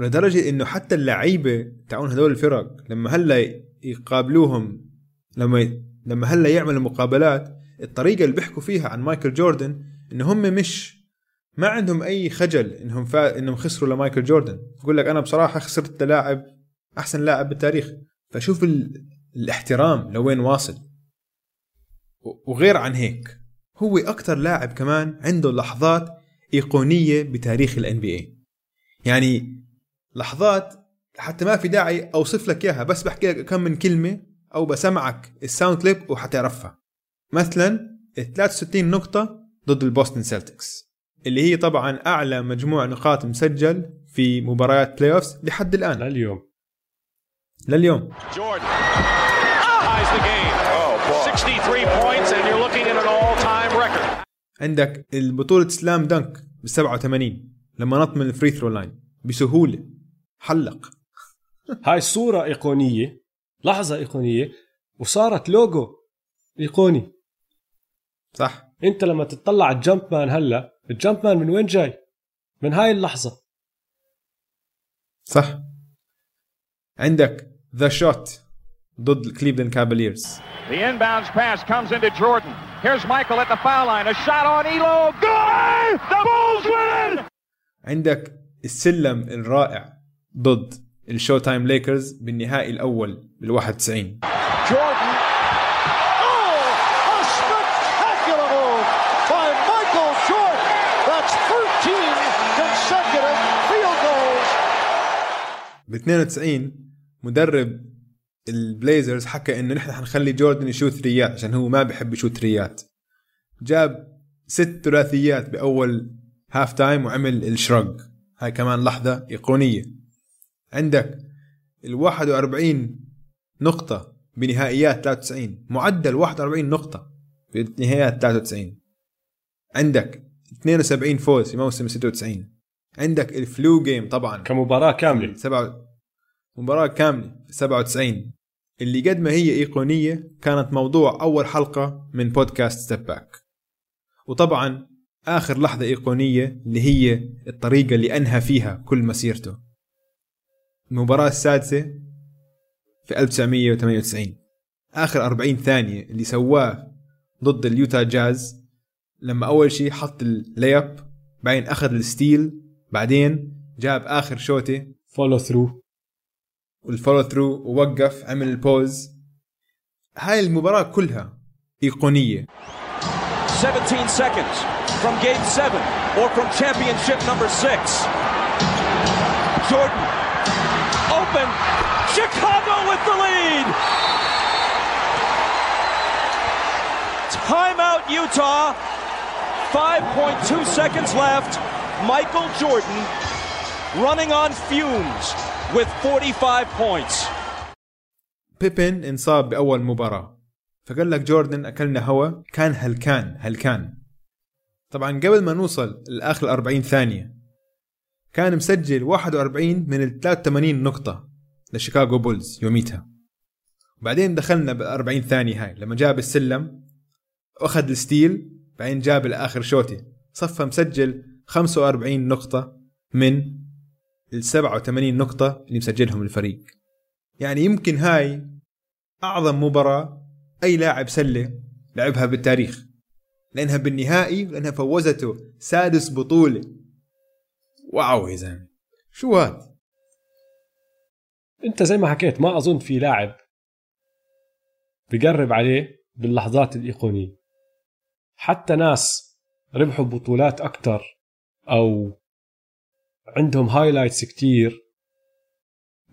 ولدرجة إنه حتى اللعيبة تاعون هذول الفرق لما هلأ يقابلوهم لما ي... لما هلأ يعملوا مقابلات الطريقة اللي بيحكوا فيها عن مايكل جوردن إنه هم مش ما عندهم أي خجل إنهم فا... إنهم خسروا لمايكل جوردن. يقول لك أنا بصراحة خسرت لاعب أحسن لاعب بالتاريخ. فشوف ال... الاحترام لوين واصل. وغير عن هيك هو أكثر لاعب كمان عنده لحظات إيقونية بتاريخ ال NBA يعني لحظات حتى ما في داعي أوصف لك إياها بس بحكي لك كم من كلمة أو بسمعك ال sound clip وحتعرفها. مثلا 63 نقطة ضد ال Boston Celtics. اللي هي طبعا أعلى مجموع نقاط مسجل في مباريات playoffs لحد الآن. لليوم. لليوم. Jordan. Ties the game. 63 points, and you're looking at an all-time record. عندك البطولة slam dunk ب 87 لما نط من ال free throw line بسهولة. حلق. هاي صورة إيقونية. لحظة إيقونية. وصارت لوجو إيقوني. صح. أنت لما تطلع على ال Jumpman هلا ال Jumpman من وين جاي؟ من هاي اللحظة صح عندك The Shot ضد ال Cleveland Cavaliers The inbounds pass comes into Jordan. Here's Michael at the foul line. A shot on Elo. Good! The Bulls win! عندك السلم الرائع ضد ال Showtime Lakers بالنهائي الأول بال 91 Jordan. ب 92 مدرب ال Blazers حكى إنه نحن حنخلي جوردن يشوت ثريات عشان هو ما بيحب يشوت ثريات. جاب ست ثلاثيات بأول half time وعمل ال shrug. هاي كمان لحظة إيقونية. عندك ال 41 نقطة بنهائيات 93 معدل 41 نقطة في نهائيات 93 عندك 72 فوز في موسم 96 عندك ال flu game طبعا. كمباراة كاملة. سبعة مباراة كاملة في 97 اللي قد ما هي أيقونية كانت موضوع أول حلقة من بودكاست Step Back وطبعا آخر لحظة أيقونية اللي هي الطريقة اللي أنهى فيها كل مسيرته. المباراة السادسة في 1998 آخر 40 ثانية اللي سواه ضد اليوتا جاز لما أول شيء حط ال layup بعدين أخذ ال steal بعدين جاب آخر شوتة follow through وال follow through ووقف عمل ال pose هاي المباراة كلها أيقونية 17 seconds from game seven or from championship number six. Jordan open. Chicago with the lead. Timeout, Utah. 5.2 seconds left. Michael Jordan running on fumes with 45 points. بيبن انصاب بأول مباراة. فقال لك جوردن أكلنا هوا. كان هلكان هلكان. طبعا قبل ما نوصل لآخر 40 ثانية كان مسجل 41 من ال 83 نقطة لشيكاغو بولز يوميتها. وبعدين دخلنا بال 40 ثانية هاي لما جاب السلم واخذ ال steal بعدين جاب الآخر شوتي صفى مسجل 45 نقطة من ال 87 نقطة اللي مسجلهم الفريق. يعني يمكن هاي أعظم مباراة أي لاعب سلة لعبها بالتاريخ. لأنها بالنهائي لأنها فوزته سادس بطولة. واو يا زلمة. شو هاد؟ أنت زي ما حكيت ما أظن في لاعب بقرب عليه باللحظات الإيقونية. حتى ناس ربحوا بطولات أكثر أو عندهم هايلايتس كتير.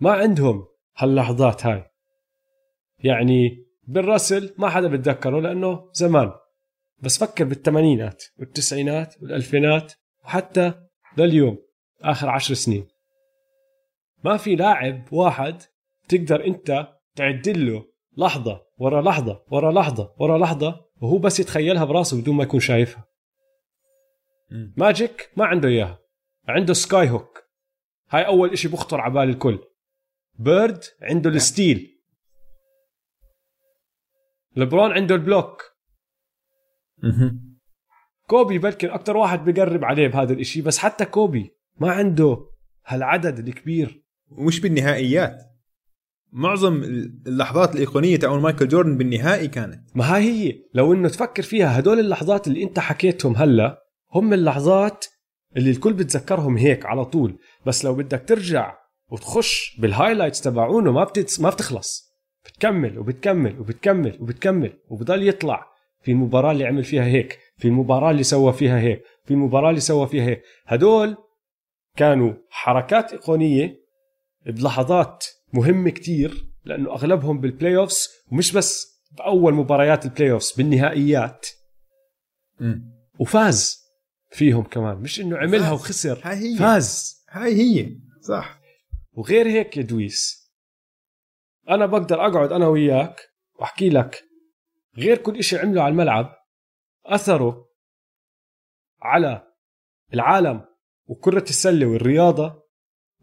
ما عندهم هاللحظات هاي. يعني بالرسل ما حدا بتذكره لأنه زمان. بس فكر بالثمانينات والتسعينات والألفينات وحتى لليوم آخر عشر سنين. ما في لاعب واحد تقدر أنت تعدل له لحظة ورا لحظة ورا لحظة ورا لحظة وهو بس يتخيلها براسه بدون ما يكون شايفها. ماجيك ما عنده إياها. عنده sky hook. هاي أول إشي بخطر على بال الكل. بيرد عنده ال steal. لبرون عنده ال block. كوبي بلكن أكثر واحد بقرب عليه بهذا الإشي بس حتى كوبي ما عنده هالعدد الكبير. ومش بالنهائيات. معظم اللحظات الإيقونية تاعون مايكل جوردن بالنهائي كانت. ما هاي هي. لو إنه تفكر فيها هدول اللحظات اللي أنت حكيتهم هلا هم اللحظات اللي الكل بتذكرهم هيك على طول. بس لو بدك ترجع وتخش بال highlights تبعونه ما بتتس ما بتخلص. بتكمل وبتكمل وبتكمل وبتكمل وبضل يطلع. في المباراة اللي عمل فيها هيك في المباراة اللي سوى فيها هيك في المباراة اللي سوى فيها هيك. هدول كانوا حركات إيقونية بلحظات مهمة كتير لأنه أغلبهم بال playoffs ومش بس بأول مباريات ال playoffs بالنهائيات وفاز. فيهم كمان. مش إنه عملها وخسر. هاي هي. فاز. هاي هي. صح. وغير هيك يا دويس أنا بقدر أقعد أنا وياك وأحكي لك غير كل إشي عمله على الملعب أثره على العالم وكرة السلة والرياضة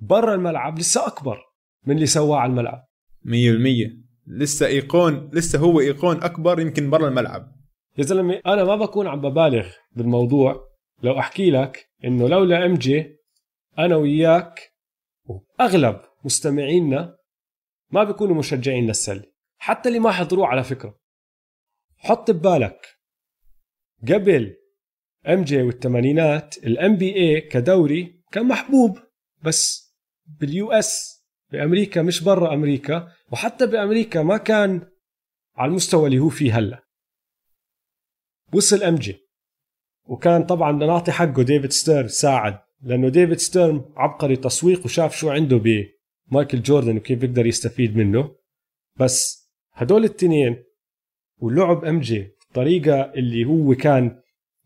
برا الملعب لسه أكبر من اللي سواه على الملعب. مية بالمية. لسه إيقون لسه هو إيقون أكبر يمكن برا الملعب. يا زلمة أنا ما بكون عم ببالغ بالموضوع لو أحكي لك إنه لولا إم جي أنا وياك وأغلب مستمعينا ما بيكونوا مشجعين للسلة حتى اللي ما حضروه على فكرة. حط ببالك قبل MJ والثمانينات ال NBA كدوري كان محبوب بس بال US بأمريكا مش برا أمريكا وحتى بأمريكا ما كان على المستوى اللي هو فيه هلأ. وصل MJ. وكان طبعا نعطي حقه ديفيد ستيرن ساعد لأنه ديفيد ستيرن عبقري تسويق وشاف شو عنده بمايكل جوردن وكيف بيقدر يستفيد منه. بس هدول التنين ولعب إم جي الطريقة اللي هو كان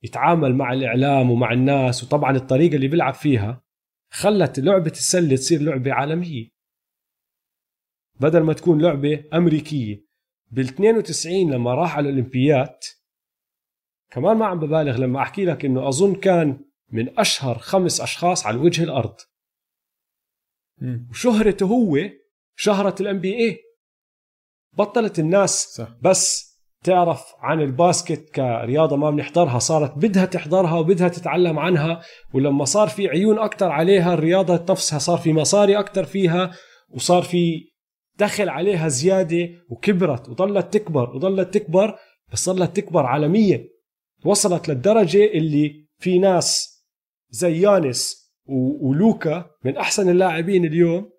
يتعامل مع الإعلام ومع الناس وطبعا الطريقة اللي بيلعب فيها خلت لعبة السلة تصير لعبة عالمية. بدل ما تكون لعبة أمريكية بال 92 لما راح على الأولمبيات كمان ما عم ببالغ لما أحكي لك إنه أظن كان من أشهر خمس أشخاص على وجه الأرض. وشهرته هو شهرة ال NBA بطلت الناس صح. بس تعرف عن ال basket كرياضة ما بنحضرها صارت بدها تحضرها وبدها تتعلم عنها ولما صار في عيون أكثر عليها الرياضة نفسها صار في مصاري أكثر فيها وصار في دخل عليها زيادة وكبرت وظلت تكبر وظلت تكبر بس ظلت تكبر عالميا. وصلت للدرجة اللي في ناس زي يانس ولوكا من أحسن اللاعبين اليوم.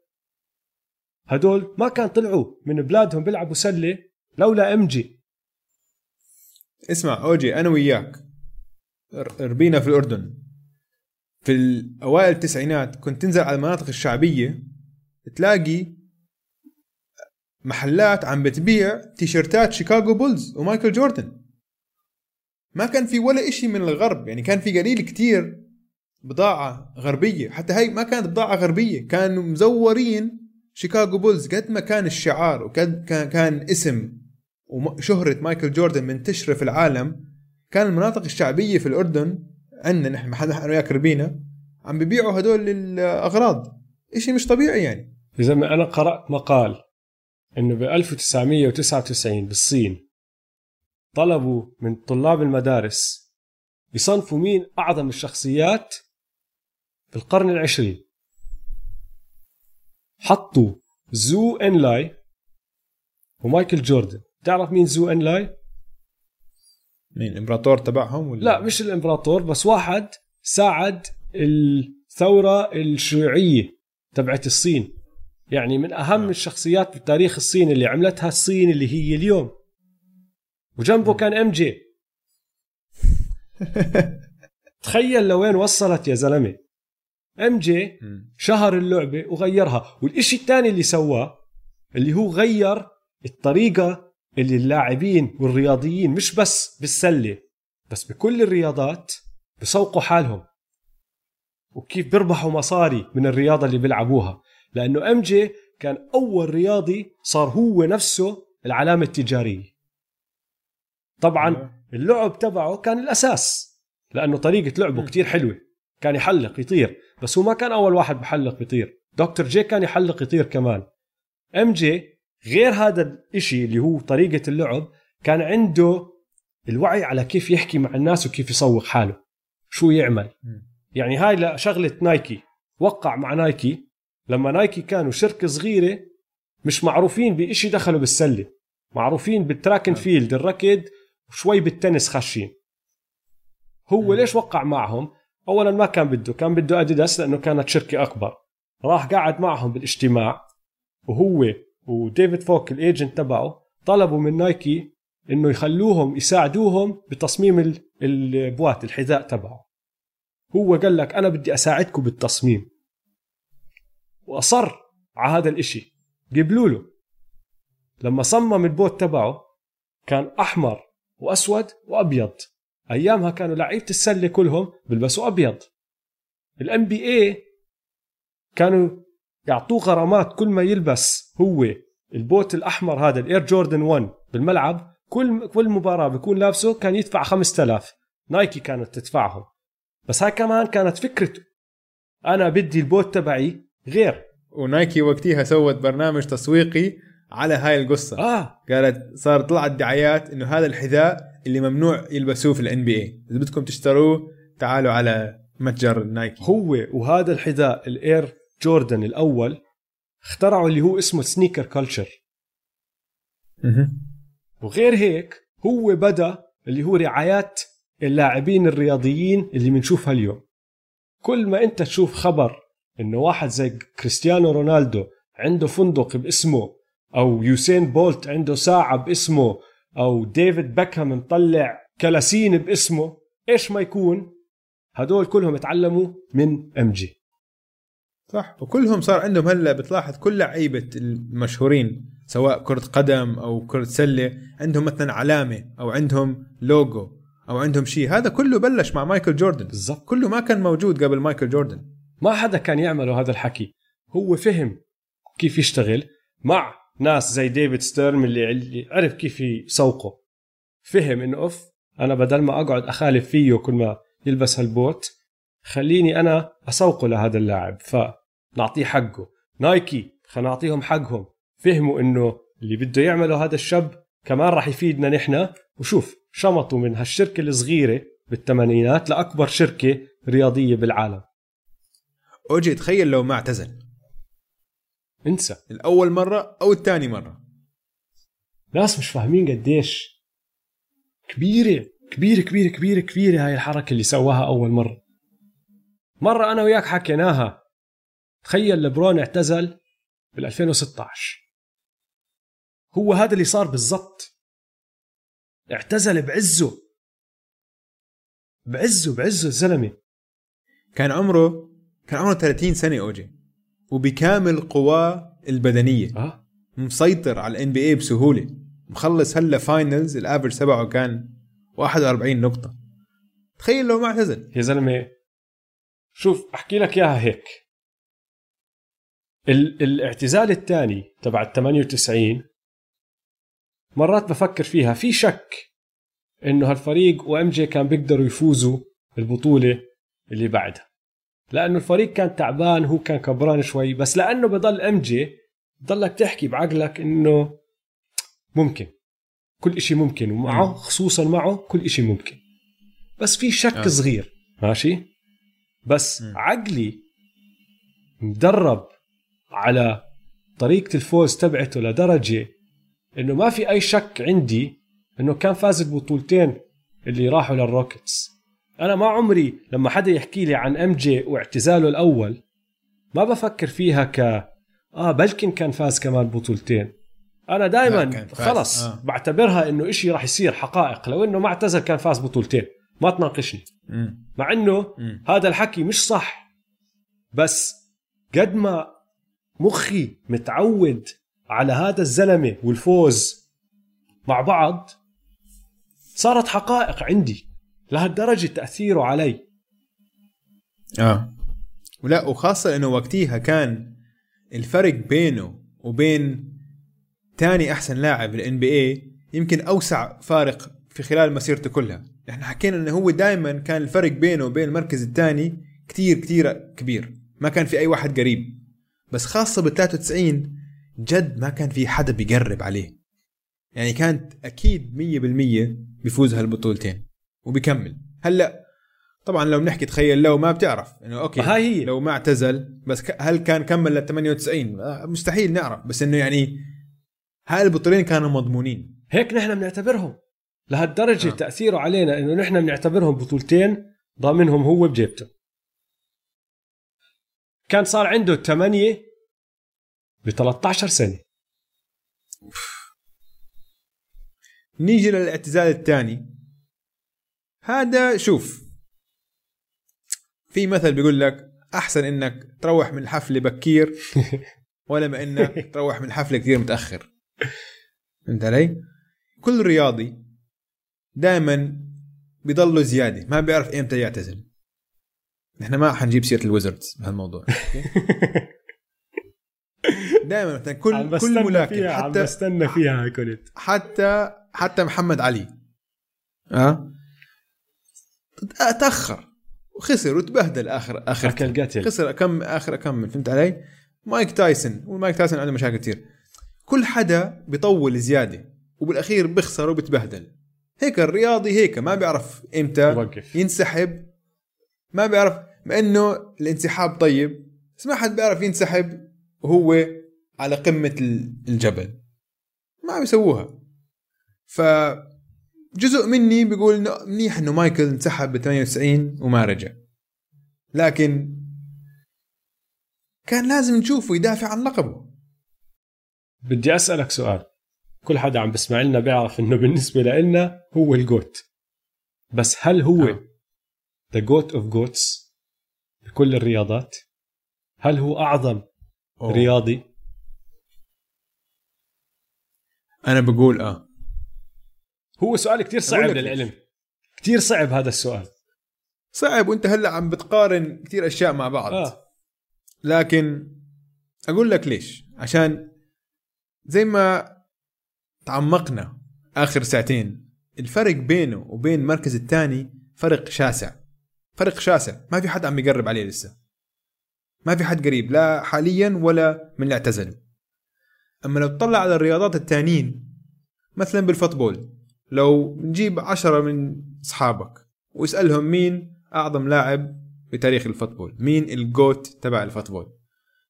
هدول ما كان طلعوا من بلادهم بيلعبوا سلة لولا MJ. اسمع أوجي أنا وياك. ربينا في الأردن. في الأوائل التسعينات كنت تنزل على المناطق الشعبية تلاقي محلات عم بتبيع تيشرتات شيكاغو بولز ومايكل جوردن. ما كان في ولا إشي من الغرب. يعني كان في قليل كتير بضاعة غربية. حتى هاي ما كانت بضاعة غربية. كانوا مزورين شيكاغو بولز قد ما كان الشعار وقد كان, اسم وشهرة مايكل جوردن منتشرة في العالم. كان المناطق الشعبية في الأردن عندنا نحن محل إحنا وياك ربينا عم ببيعوا هدول الأغراض إشي مش طبيعي يعني. إذا ما أنا قرأت مقال إنه ب 1999 بالصين طلبوا من طلاب المدارس يصنفوا مين أعظم الشخصيات في القرن العشرين. حطوا زو انلاي ومايكل جوردن. تعرف مين زو انلاي؟ مين الإمبراطور تبعهم ولا؟ لا مش الإمبراطور بس واحد ساعد الثورة الشيوعية تبعت الصين. يعني من أهم الشخصيات بتاريخ الصين اللي عملتها الصين اللي هي اليوم. وجنبه كان MJ تخيل لوين وصلت يا زلمة. MJ شهر اللعبة وغيرها والإشي الثاني اللي سواه اللي هو غير الطريقة اللي اللاعبين والرياضيين مش بس بالسلة بس بكل الرياضات بسوقوا حالهم. وكيف بيربحوا مصاري من الرياضة اللي بيلعبوها. لأنه MJ كان أول رياضي صار هو نفسه العلامة التجارية. طبعا اللعب تبعه كان الأساس لأنه طريقة لعبه كتير حلوة. كان يحلق يطير. بس هو ما كان أول واحد بحلق يطير. دكتور جي كان يحلق يطير كمان. MJ غير هذا الإشي اللي هو طريقة اللعب كان عنده الوعي على كيف يحكي مع الناس وكيف يسوق حاله. شو يعمل. يعني هاي شغلة نايكي. وقع مع نايكي. لما نايكي كانوا شركة صغيرة مش معروفين بإشي دخلوا بالسلة. معروفين بال track and field الركض وشوي بالتنس خاشين هو ليش وقع معهم؟ اولا ما كان بده كان بده أديداس لأنه كانت شركة أكبر. راح قعد معهم بالاجتماع وهو وديفيد فولك ال agent تبعه طلبوا من نايكي إنه يخلوهم يساعدوهم بتصميم البوت الحذاء تبعه. هو قال لك أنا بدي أساعدكم بالتصميم. وأصر على هذا الإشي. قبلوا له. لما صمم البوت تبعه كان أحمر وأسود وأبيض. أيامها كانوا لعيبة السلة كلهم بيلبسوا أبيض. ال NBA كانوا يعطوه غرامات كل ما يلبس هو. البوت الأحمر هذا ال Air Jordan 1 بالملعب كل كل مباراة بيكون لابسه كان يدفع 5000 نايكي كانت تدفعهم. بس هاي كمان كانت فكرته. أنا بدي البوت تبعي غير. ونايكي وقتها سوت برنامج تسويقي على هاي القصة. آه. قالت صار طلعت دعايات إنه هذا الحذاء اللي ممنوع يلبسوه في ال NBA إذا بدكم تشتروه تعالوا على متجر نايكي هو وهذا الحذاء ال Air Jordan الأول اخترعوا اللي هو اسمه sneaker culture وغير هيك هو بدأ اللي هو رعايات اللاعبين الرياضيين اللي بنشوفها اليوم. كل ما أنت تشوف خبر إنه واحد زي كريستيانو رونالدو عنده فندق باسمه أو يوسين بولت عنده ساعة باسمه أو ديفيد بيكهام مطلع كلاسين باسمه إيش ما يكون؟ هدول كلهم تعلموا من MJ صح. وكلهم صار عندهم هلا بتلاحظ كل لعيبة المشهورين سواء كرة قدم أو كرة سلة عندهم مثلا علامة أو عندهم لوجو أو عندهم شيء هذا كله بلش مع مايكل جوردن. بالضبط. كله ما كان موجود قبل مايكل جوردن. ما حدا كان يعمله هذا الحكي. هو فهم كيف يشتغل مع ناس زي ديفيد ستيرن اللي اللي عرف كيف يسوقه. فهم إنه أوف أنا بدل ما أقعد أخالف فيه كل ما يلبس هالبوت خليني أنا أسوقه لهذا اللاعب فنعطيه حقه. نايكي خلينا نعطيهم حقهم. فهموا إنه اللي بده يعمله هذا الشاب كمان راح يفيدنا نحن. وشوف شمطوا من هالشركة الصغيرة بالثمانينات لأكبر شركة رياضية بالعالم. أوجي تخيل لو ما اعتزل. انسى. الأول مرة أو الثاني مرة. ناس مش فاهمين قديش كبيرة كبيرة كبيرة كبيرة كبيرة هاي الحركة اللي سواها أول مرة. مرة أنا وياك حكيناها. تخيل لبرون اعتزل بال 2016 هو هذا اللي صار بالضبط. اعتزل بعزه. بعزه بعزه الزلمة. كان عمره كان عمره 30 سنة أو جي. وبكامل قواه البدنية. آه. مسيطر على ال NBA بسهولة. مخلص هلا finals ال average تبعه كان 41 نقطة. تخيل لو ما اعتزل. يا زلمة شوف أحكي لك إياها هيك. ال- الاعتزال الثاني تبع ال 98 مرات بفكر فيها في شك إنه هالفريق و MJ كان بيقدروا يفوزوا البطولة اللي بعدها. لأنه الفريق كان تعبان هو كان كبران شوي بس لأنه بضل MJ بضلك تحكي بعقلك إنه ممكن. كل إشي ممكن ومعه خصوصا معه كل إشي ممكن. بس في شك آه. صغير. ماشي؟ بس مم. عقلي مدرب على طريقة الفوز تبعته لدرجة إنه ما في أي شك عندي إنه كان فاز البطولتين اللي راحوا للروكيتس. أنا ما عمري لما حدا يحكي لي عن MJ واعتزاله الأول ما بفكر فيها ك آه بلكن كان فاز كمان بطولتين أنا دائما. خلص آه. بعتبرها إنه إشي راح يصير حقائق لو إنه ما اعتزل كان فاز بطولتين ما تناقشني. مع إنه مم. هذا الحكي مش صح بس قد ما مخي متعود على هذا الزلمة والفوز مع بعض صارت حقائق عندي لهالدرجة تأثيره علي. آه. ولا وخاصة إنه وقتيها كان الفرق بينه وبين تاني أحسن لاعب بالان بي اي يمكن أوسع فارق في خلال مسيرته كلها. إحنا حكينا إنه هو دائما كان الفرق بينه وبين المركز الثاني كتير كتير كبير. ما كان في أي واحد قريب. بس خاصة بال 93 جد ما كان في حدا بيقرب عليه. يعني كانت أكيد 100% بيفوز هالبطولتين. وبيكمل. هلأ طبعا لو بنحكي تخيل لو ما بتعرف إنه أوكي هاي هي. لو ما اعتزل بس هل كان كمل لل 98 آه، مستحيل نعرف. بس إنه يعني هاي البطولين كانوا مضمونين. هيك نحن بنعتبرهم. لهالدرجة آه. تأثيره علينا إنه نحن بنعتبرهم بطولتين ضامنهم هو بجيبته. كان صار عنده ثمانية ب 13 سنة. نيجي للاعتزال الثاني. هذا شوف في مثل بيقول لك أحسن إنك تروح من الحفله بكير ولا ما إنك تروح من الحفله كثير متأخر. فهمت علي؟ كل رياضي دائما بيضله زيادة ما بيعرف إمتى يعتزل. نحن ما حنجيب سيرة الويزردز بهالموضوع دائما مثلا كل كل ملاكم فيها عم حتى بستنى فيها كنت حتى حتى محمد علي. آه؟ تأخر. وخسر وتبهدل اخر آخر اكل قتل خسر كم آخر كم فهمت علي؟ مايك تايسون. ومايك تايسون عنده مشاكل كثير كل حدا بيطول زيادة وبالأخير بيخسر وبتبهدل. هيك الرياضي هيك ما بيعرف إمتى يوقف. ينسحب. ما بيعرف مع إنه الانسحاب طيب بس ما حد بيعرف ينسحب وهو على قمة ال- الجبل. ما بيسووها. ف جزء مني بيقول إنه منيح إنه مايكل انسحب ب 98 وما رجع. لكن كان لازم نشوفه يدافع عن لقبه. بدي أسألك سؤال. كل حدا عم بسمع لنا بيعرف إنه بالنسبة لنا هو ال GOAT. بس هل هو. the GOAT of GOATs بكل الرياضات؟ هل هو أعظم أوه. رياضي؟ أنا بقول آه. هو سؤال كتير صعب للعلم. كتير صعب هذا السؤال. صعب وانت هلا عم بتقارن كثير أشياء مع بعض. آه. لكن أقول لك ليش. عشان زي ما تعمقنا آخر ساعتين الفرق بينه وبين المركز الثاني فرق شاسع. فرق شاسع. ما في حد عم يقرب عليه لسه. ما في حد قريب لا حاليا ولا من اللي اعتزلوا أما لو تطلع على الرياضات التانيين مثلا بالفوتبول لو نجيب عشرة من أصحابك واسألهم مين أعظم لاعب بتاريخ ال football مين ال GOAT تبع ال football؟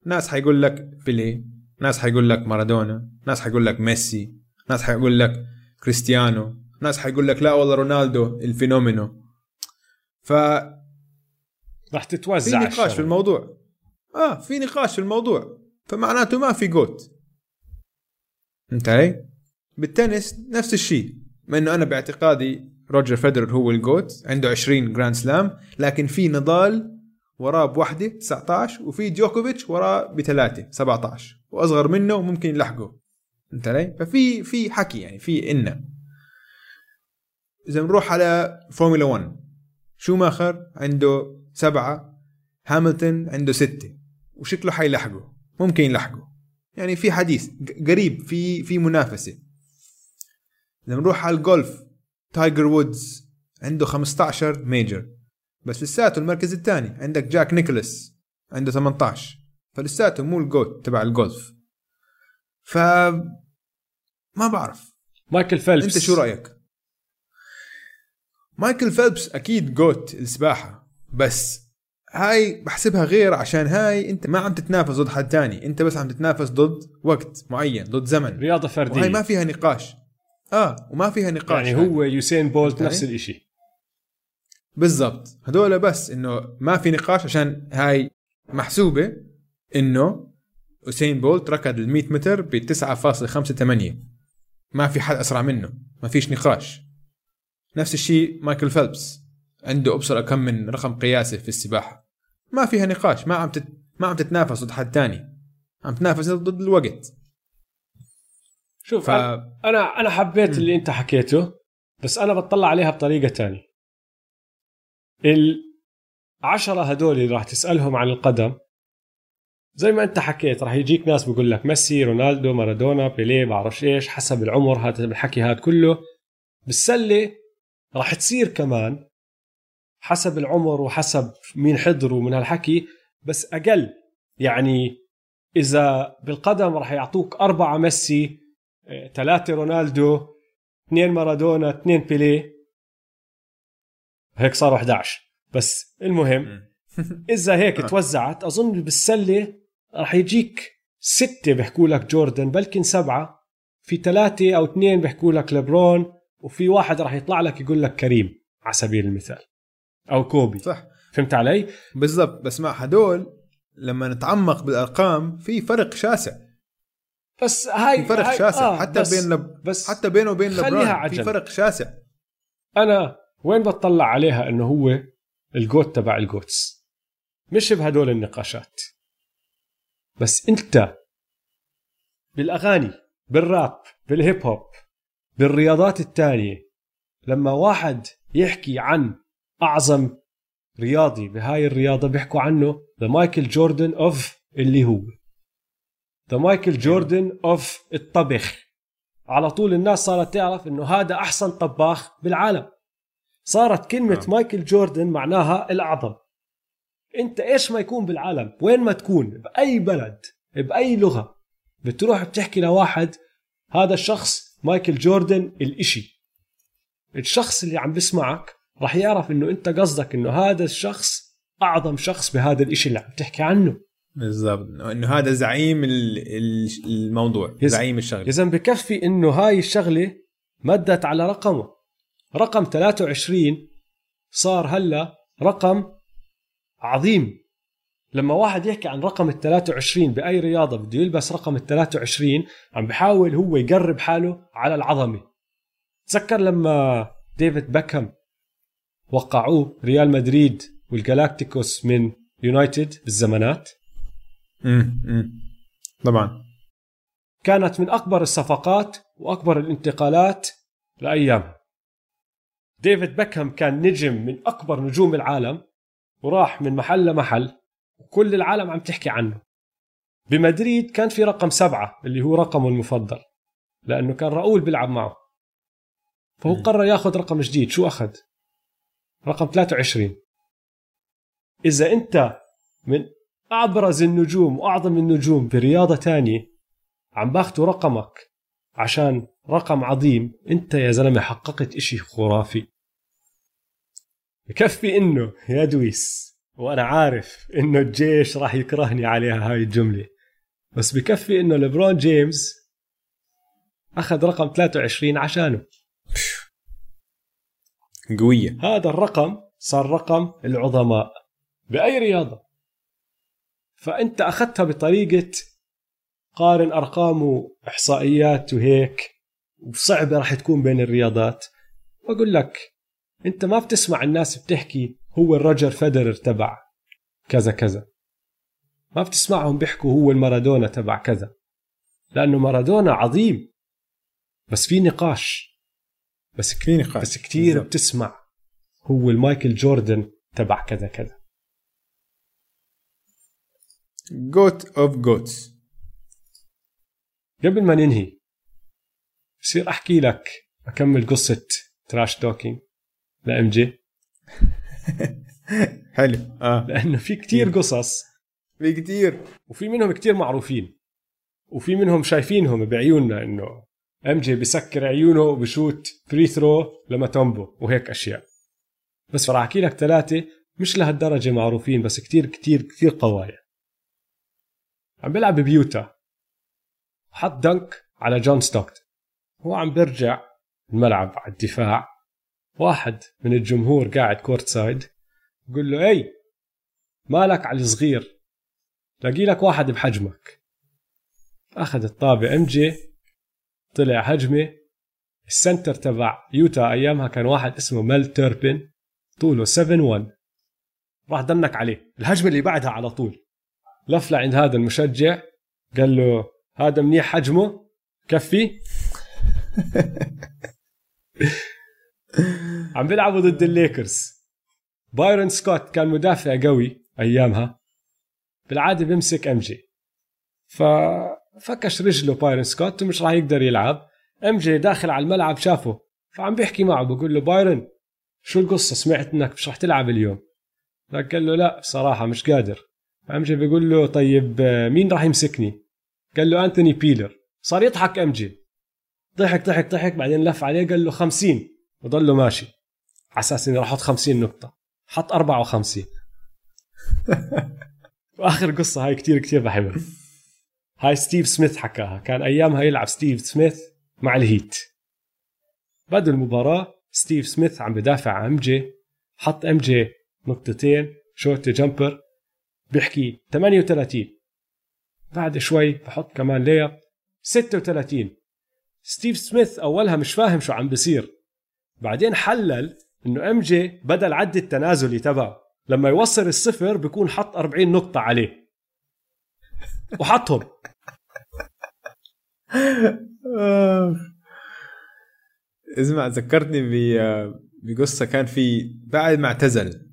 ناس حيقول لك بيلي ناس حيقول لك مارادونا ناس حيقول لك ميسي ناس حيقول لك كريستيانو ناس حيقول لك لا والله رونالدو ال fenomeno. ف في تتوزع نقاش الشغلة. في الموضوع. آه في نقاش في الموضوع. فمعناته ما في GOAT فهمت علي؟ بالتنس نفس الشيء. مع إنه أنا باعتقادي روجر فيدرر هو ال GOAT عنده 20 Grand Slam لكن في نادال وراه بوحدة 19 وفي جوكوفيتش وراه بثلاثة 17 وأصغر منه ممكن يلحقه. فهمت علي؟ ففي في حكي يعني في إنا إذا بنروح على فورمولا 1 شوماخر عنده سبعة هاملتون عنده ستة وشكله حيلحقه ممكن يلحقه. يعني في حديث قريب في في منافسة. لما نروح على الجولف. تايجر وودز عنده 15 major. بس لساته المركز الثاني. عندك جاك نيكلوس عنده 18 فلساته مو ال GOAT تبع الجولف. ف ما بعرف. مايكل فيلبس. انت شو رأيك؟ مايكل فيلبس أكيد GOAT السباحة. بس هاي بحسبها غير عشان هاي أنت ما عم تتنافس ضد حد تاني. أنت بس عم تتنافس ضد وقت معين ضد زمن. رياضة فردية. وهي ما فيها نقاش. آه وما فيها نقاش يعني. هو يوسين بولت نفس؟ الإشي. بالضبط. هدول بس إنه ما في نقاش عشان هاي محسوبة إنه اسين بولت ركض ال 100 متر ب 9.58 ما في حد أسرع منه. ما فيش نقاش. نفس الشيء مايكل فيلبس. عنده ابصر كم من رقم قياسي في السباحة. ما فيها نقاش. ما عم تت... ما عم تتنافس ضد حد تاني. عم تنافس ضد الوقت. شوف ف... أنا أنا حبيت اللي أنت حكيته بس أنا بطلع عليها بطريقة تانية. العشرة هدول اللي راح تسألهم عن القدم زي ما أنت حكيت راح يجيك ناس بيقول لك ميسي رونالدو مارادونا بيليه بعرفش إيش حسب العمر هذا الحكي هذا كله. بالسلة راح تصير كمان حسب العمر وحسب مين حضر ومن هالحكي بس أقل. يعني إذا بالقدم راح يعطوك أربعة ميسي ثلاثة رونالدو اثنين مارادونا اثنين بيليه هيك صاروا 11 بس المهم إذا هيك توزعت أظن بالسلة راح يجيك ستة بيحكوا لك جوردن بلكن سبعة. في ثلاثة أو اثنين بيحكوا لك ليبرون وفي واحد راح يطلع لك يقول لك كريم على سبيل المثال. أو كوبي. صح. فهمت علي؟ بالضبط. بس مع هدول لما نتعمق بالأرقام في فرق شاسع. بس هاي في فرق هاي شاسع. آه حتى بس بين ليب... بس حتى بينه وبين ليبرون. في فرق شاسع. أنا وين بطلع عليها إنه هو ال GOAT تبع ال GOATs؟ مش بهدول النقاشات. بس أنت بالأغاني بال rap بال hip hop بالرياضات التانية لما واحد يحكي عن أعظم رياضي بهاي الرياضة بيحكوا عنه the مايكل جوردن of اللي هو. the مايكل جوردن of الطبخ. على طول الناس صارت تعرف إنه هذا أحسن طباخ بالعالم. صارت كلمة آه. مايكل جوردن معناها الأعظم. أنت إيش ما يكون بالعالم؟ وين ما تكون؟ بأي بلد؟ بأي لغة؟ بتروح بتحكي لواحد هذا الشخص مايكل جوردن الإشي. الشخص اللي عم بسمعك راح يعرف إنه أنت قصدك إنه هذا الشخص أعظم شخص بهذا الإشي اللي عم تحكي عنه. بالضبط. إنه هذا زعيم ال- ال- الموضوع زعيم الشغلة. اذا بكفي إنه هاي الشغلة مدت على رقمه. رقم 23 صار هلا رقم عظيم. لما واحد يحكي عن رقم ال 23 بأي رياضة بده يلبس رقم ال 23 عم بحاول هو يقرب حاله على العظمة. تذكر لما ديفيد بيكهام وقعوه ريال مدريد والجالاكتيكوس من يونايتد بالزمانات؟ امم. طبعا. كانت من أكبر الصفقات وأكبر الانتقالات لايامها ديفيد بيكهام كان نجم من أكبر نجوم العالم وراح من محل لمحل وكل العالم عم تحكي عنه. بمدريد كان في رقم سبعة اللي هو رقمه المفضل لأنه كان راؤول بيلعب معه. فهو. قرر ياخذ رقم جديد. شو أخذ؟ رقم 23 إذا أنت من أبرز النجوم وأعظم النجوم برياضة تانية عم باخدوا رقمك عشان رقم عظيم. أنت يا زلمة حققت إشي خرافي. بكفي إنه يا دويس وأنا عارف إنه الجيش راح يكرهني عليها هاي الجملة بس بكفي إنه ليبرون جيمس أخذ رقم 23 عشانه. قوية. هذا الرقم صار رقم العظماء بأي رياضة. فأنت أخذتها بطريقة قارن أرقام وإحصائيات وهيك وصعبة راح تكون بين الرياضات. بقول لك أنت ما بتسمع الناس بتحكي هو الروجر فederer تبع كذا كذا. ما بتسمعهم بيحكوا هو المارادونا تبع كذا. لأنه مارادونا عظيم بس في نقاش. بس في نقاش بس بالضبط. بتسمع هو المايكل جوردن تبع كذا كذا. GOAT of GOATs قبل ما ننهي بصير أحكي لك أكمل قصة trash talking ل MJ. حلو. آه. لأنه في كتير قصص. في كتير. وفي منهم كتير معروفين. وفي منهم شايفينهم بعيوننا إنه MJ بسكر عيونه وبشوت free throw لموتومبو وهيك أشياء. بس راح أحكي لك ثلاثة مش لهالدرجة معروفين بس كتير كتير كتير قوايا. عم بيلعب بيوتا حط dunk على جون ستوكتون. هو عم بيرجع الملعب على الدفاع. واحد من الجمهور قاعد courtside. بقول له أي مالك على الصغير. لاقي لك واحد بحجمك. أخذ الطابة MJ طلع هجمة. ال center تبع يوتا أيامها كان واحد اسمه ميل تيربن طوله 7 1 راح dunk عليه. الهجمة اللي بعدها على طول. لف لعند هذا المشجع قال له هذا منيح حجمه؟ كفي؟ عم بيلعبوا ضد الليكرز. بايرن سكوت كان مدافع قوي أيامها. بالعادة بيمسك MJ. ففكش رجله بايرن سكوت ومش راح يقدر يلعب. MJ داخل على الملعب شافه. فعم بيحكي معه بقول له بايرن شو القصة؟ سمعت إنك مش راح تلعب اليوم. قال له لا بصراحة مش قادر. MJ بيقول له طيب آه، مين راح يمسكني؟ قال له أنتوني ميلر. صار يضحك MJ ضحك ضحك ضحك بعدين لف عليه قال له 50 وضله ماشي. على أساس إني راح أحط 50 نقطة. حط 54 واخر قصة هاي كتير كتير بحبها. هاي ستيف سميث حكاها. كان أيامها يلعب ستيف سميث مع الهيت. بعد المباراة ستيف سميث عم بدافع عن MJ حط MJ نقطتين short jumper بيحكي 38 بعد شوي بحط كمان layup 36 ستيف سميث أولها مش فاهم شو عم بصير. بعدين حلل إنه MJ بدا العد التنازلي تبعه. لما يوصل الصفر بيكون حط 40 نقطة عليه. وحطهم. اسمع ذكرتني بقصة كان في بعد ما اعتزل.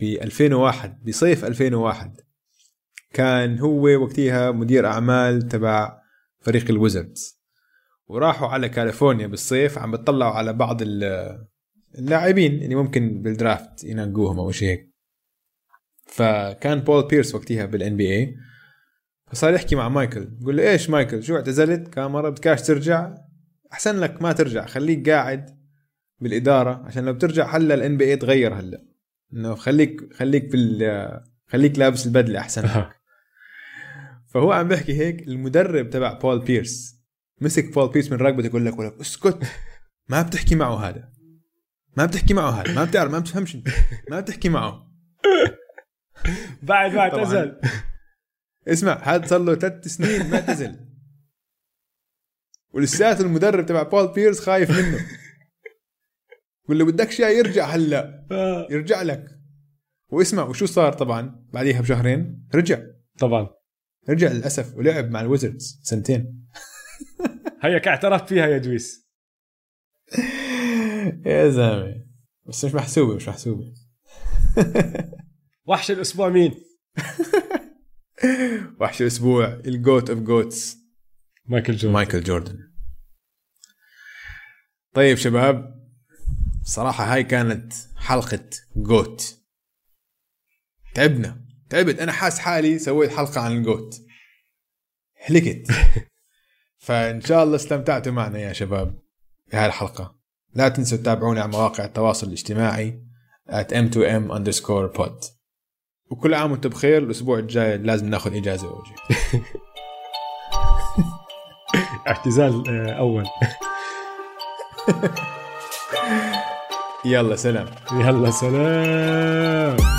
ب 2001 بصيف 2001 كان هو وقتها مدير أعمال تبع فريق الويزردز. وراحوا على كاليفورنيا بالصيف عم بتطلعوا على بعض ال- اللاعبين اللي ممكن بال draft ينقوهم أو شيء هيك. فكان بول بيرس وقتها بال NBA فصار يحكي مع مايكل بقول له إيش مايكل؟ شو اعتزلت؟ كأنه بدكاش ترجع. أحسن لك ما ترجع خليك قاعد بالإدارة عشان لو بترجع هلا ال NBA تغير هلا. إنه خليك خليك بال خليك لابس البدلة أحسن فهو عم بيحكي هيك المدرب تبع بول بيرس مسك بول بيرس من رقبته يقول لك ولك اسكت ما بتحكي معه هذا. ما بتحكي معه هذا ما بتعرف ما بتفهمش أنت ما بتحكي معه. بعد ما. اعتزل اسمع هذا صار له ثلاث سنين معتزل ولساته المدرب تبع بول بيرس خايف منه. بقول له بدك شيء يرجع هلا. آه، يرجع لك. واسمع وشو صار طبعا بعديها بشهرين؟ رجع. طبعا. رجع للأسف ولعب مع الويزردز سنتين. هيك اعترفت فيها يا دويس. يا زلمة. بس مش محسوبة مش محسوبة. وحش الأسبوع مين؟ وحش الأسبوع ال GOAT of GOATs مايكل جوردن. مايكل جوردن. طيب شباب صراحة هاي كانت حلقة GOAT. تعبنا تعبت. أنا حاس حالي سويت حلقة عن ال GOAT. هلكت. فإن شاء الله استمتعتوا معنا يا شباب في هاي الحلقة. لا تنسوا تتابعونا على مواقع التواصل الاجتماعي at m2m underscore pod. وكل عام وأنتم بخير. الأسبوع الجاي لازم ناخذ إجازة وجه اعتزال آه، أول. يلا سلام. يلا سلام.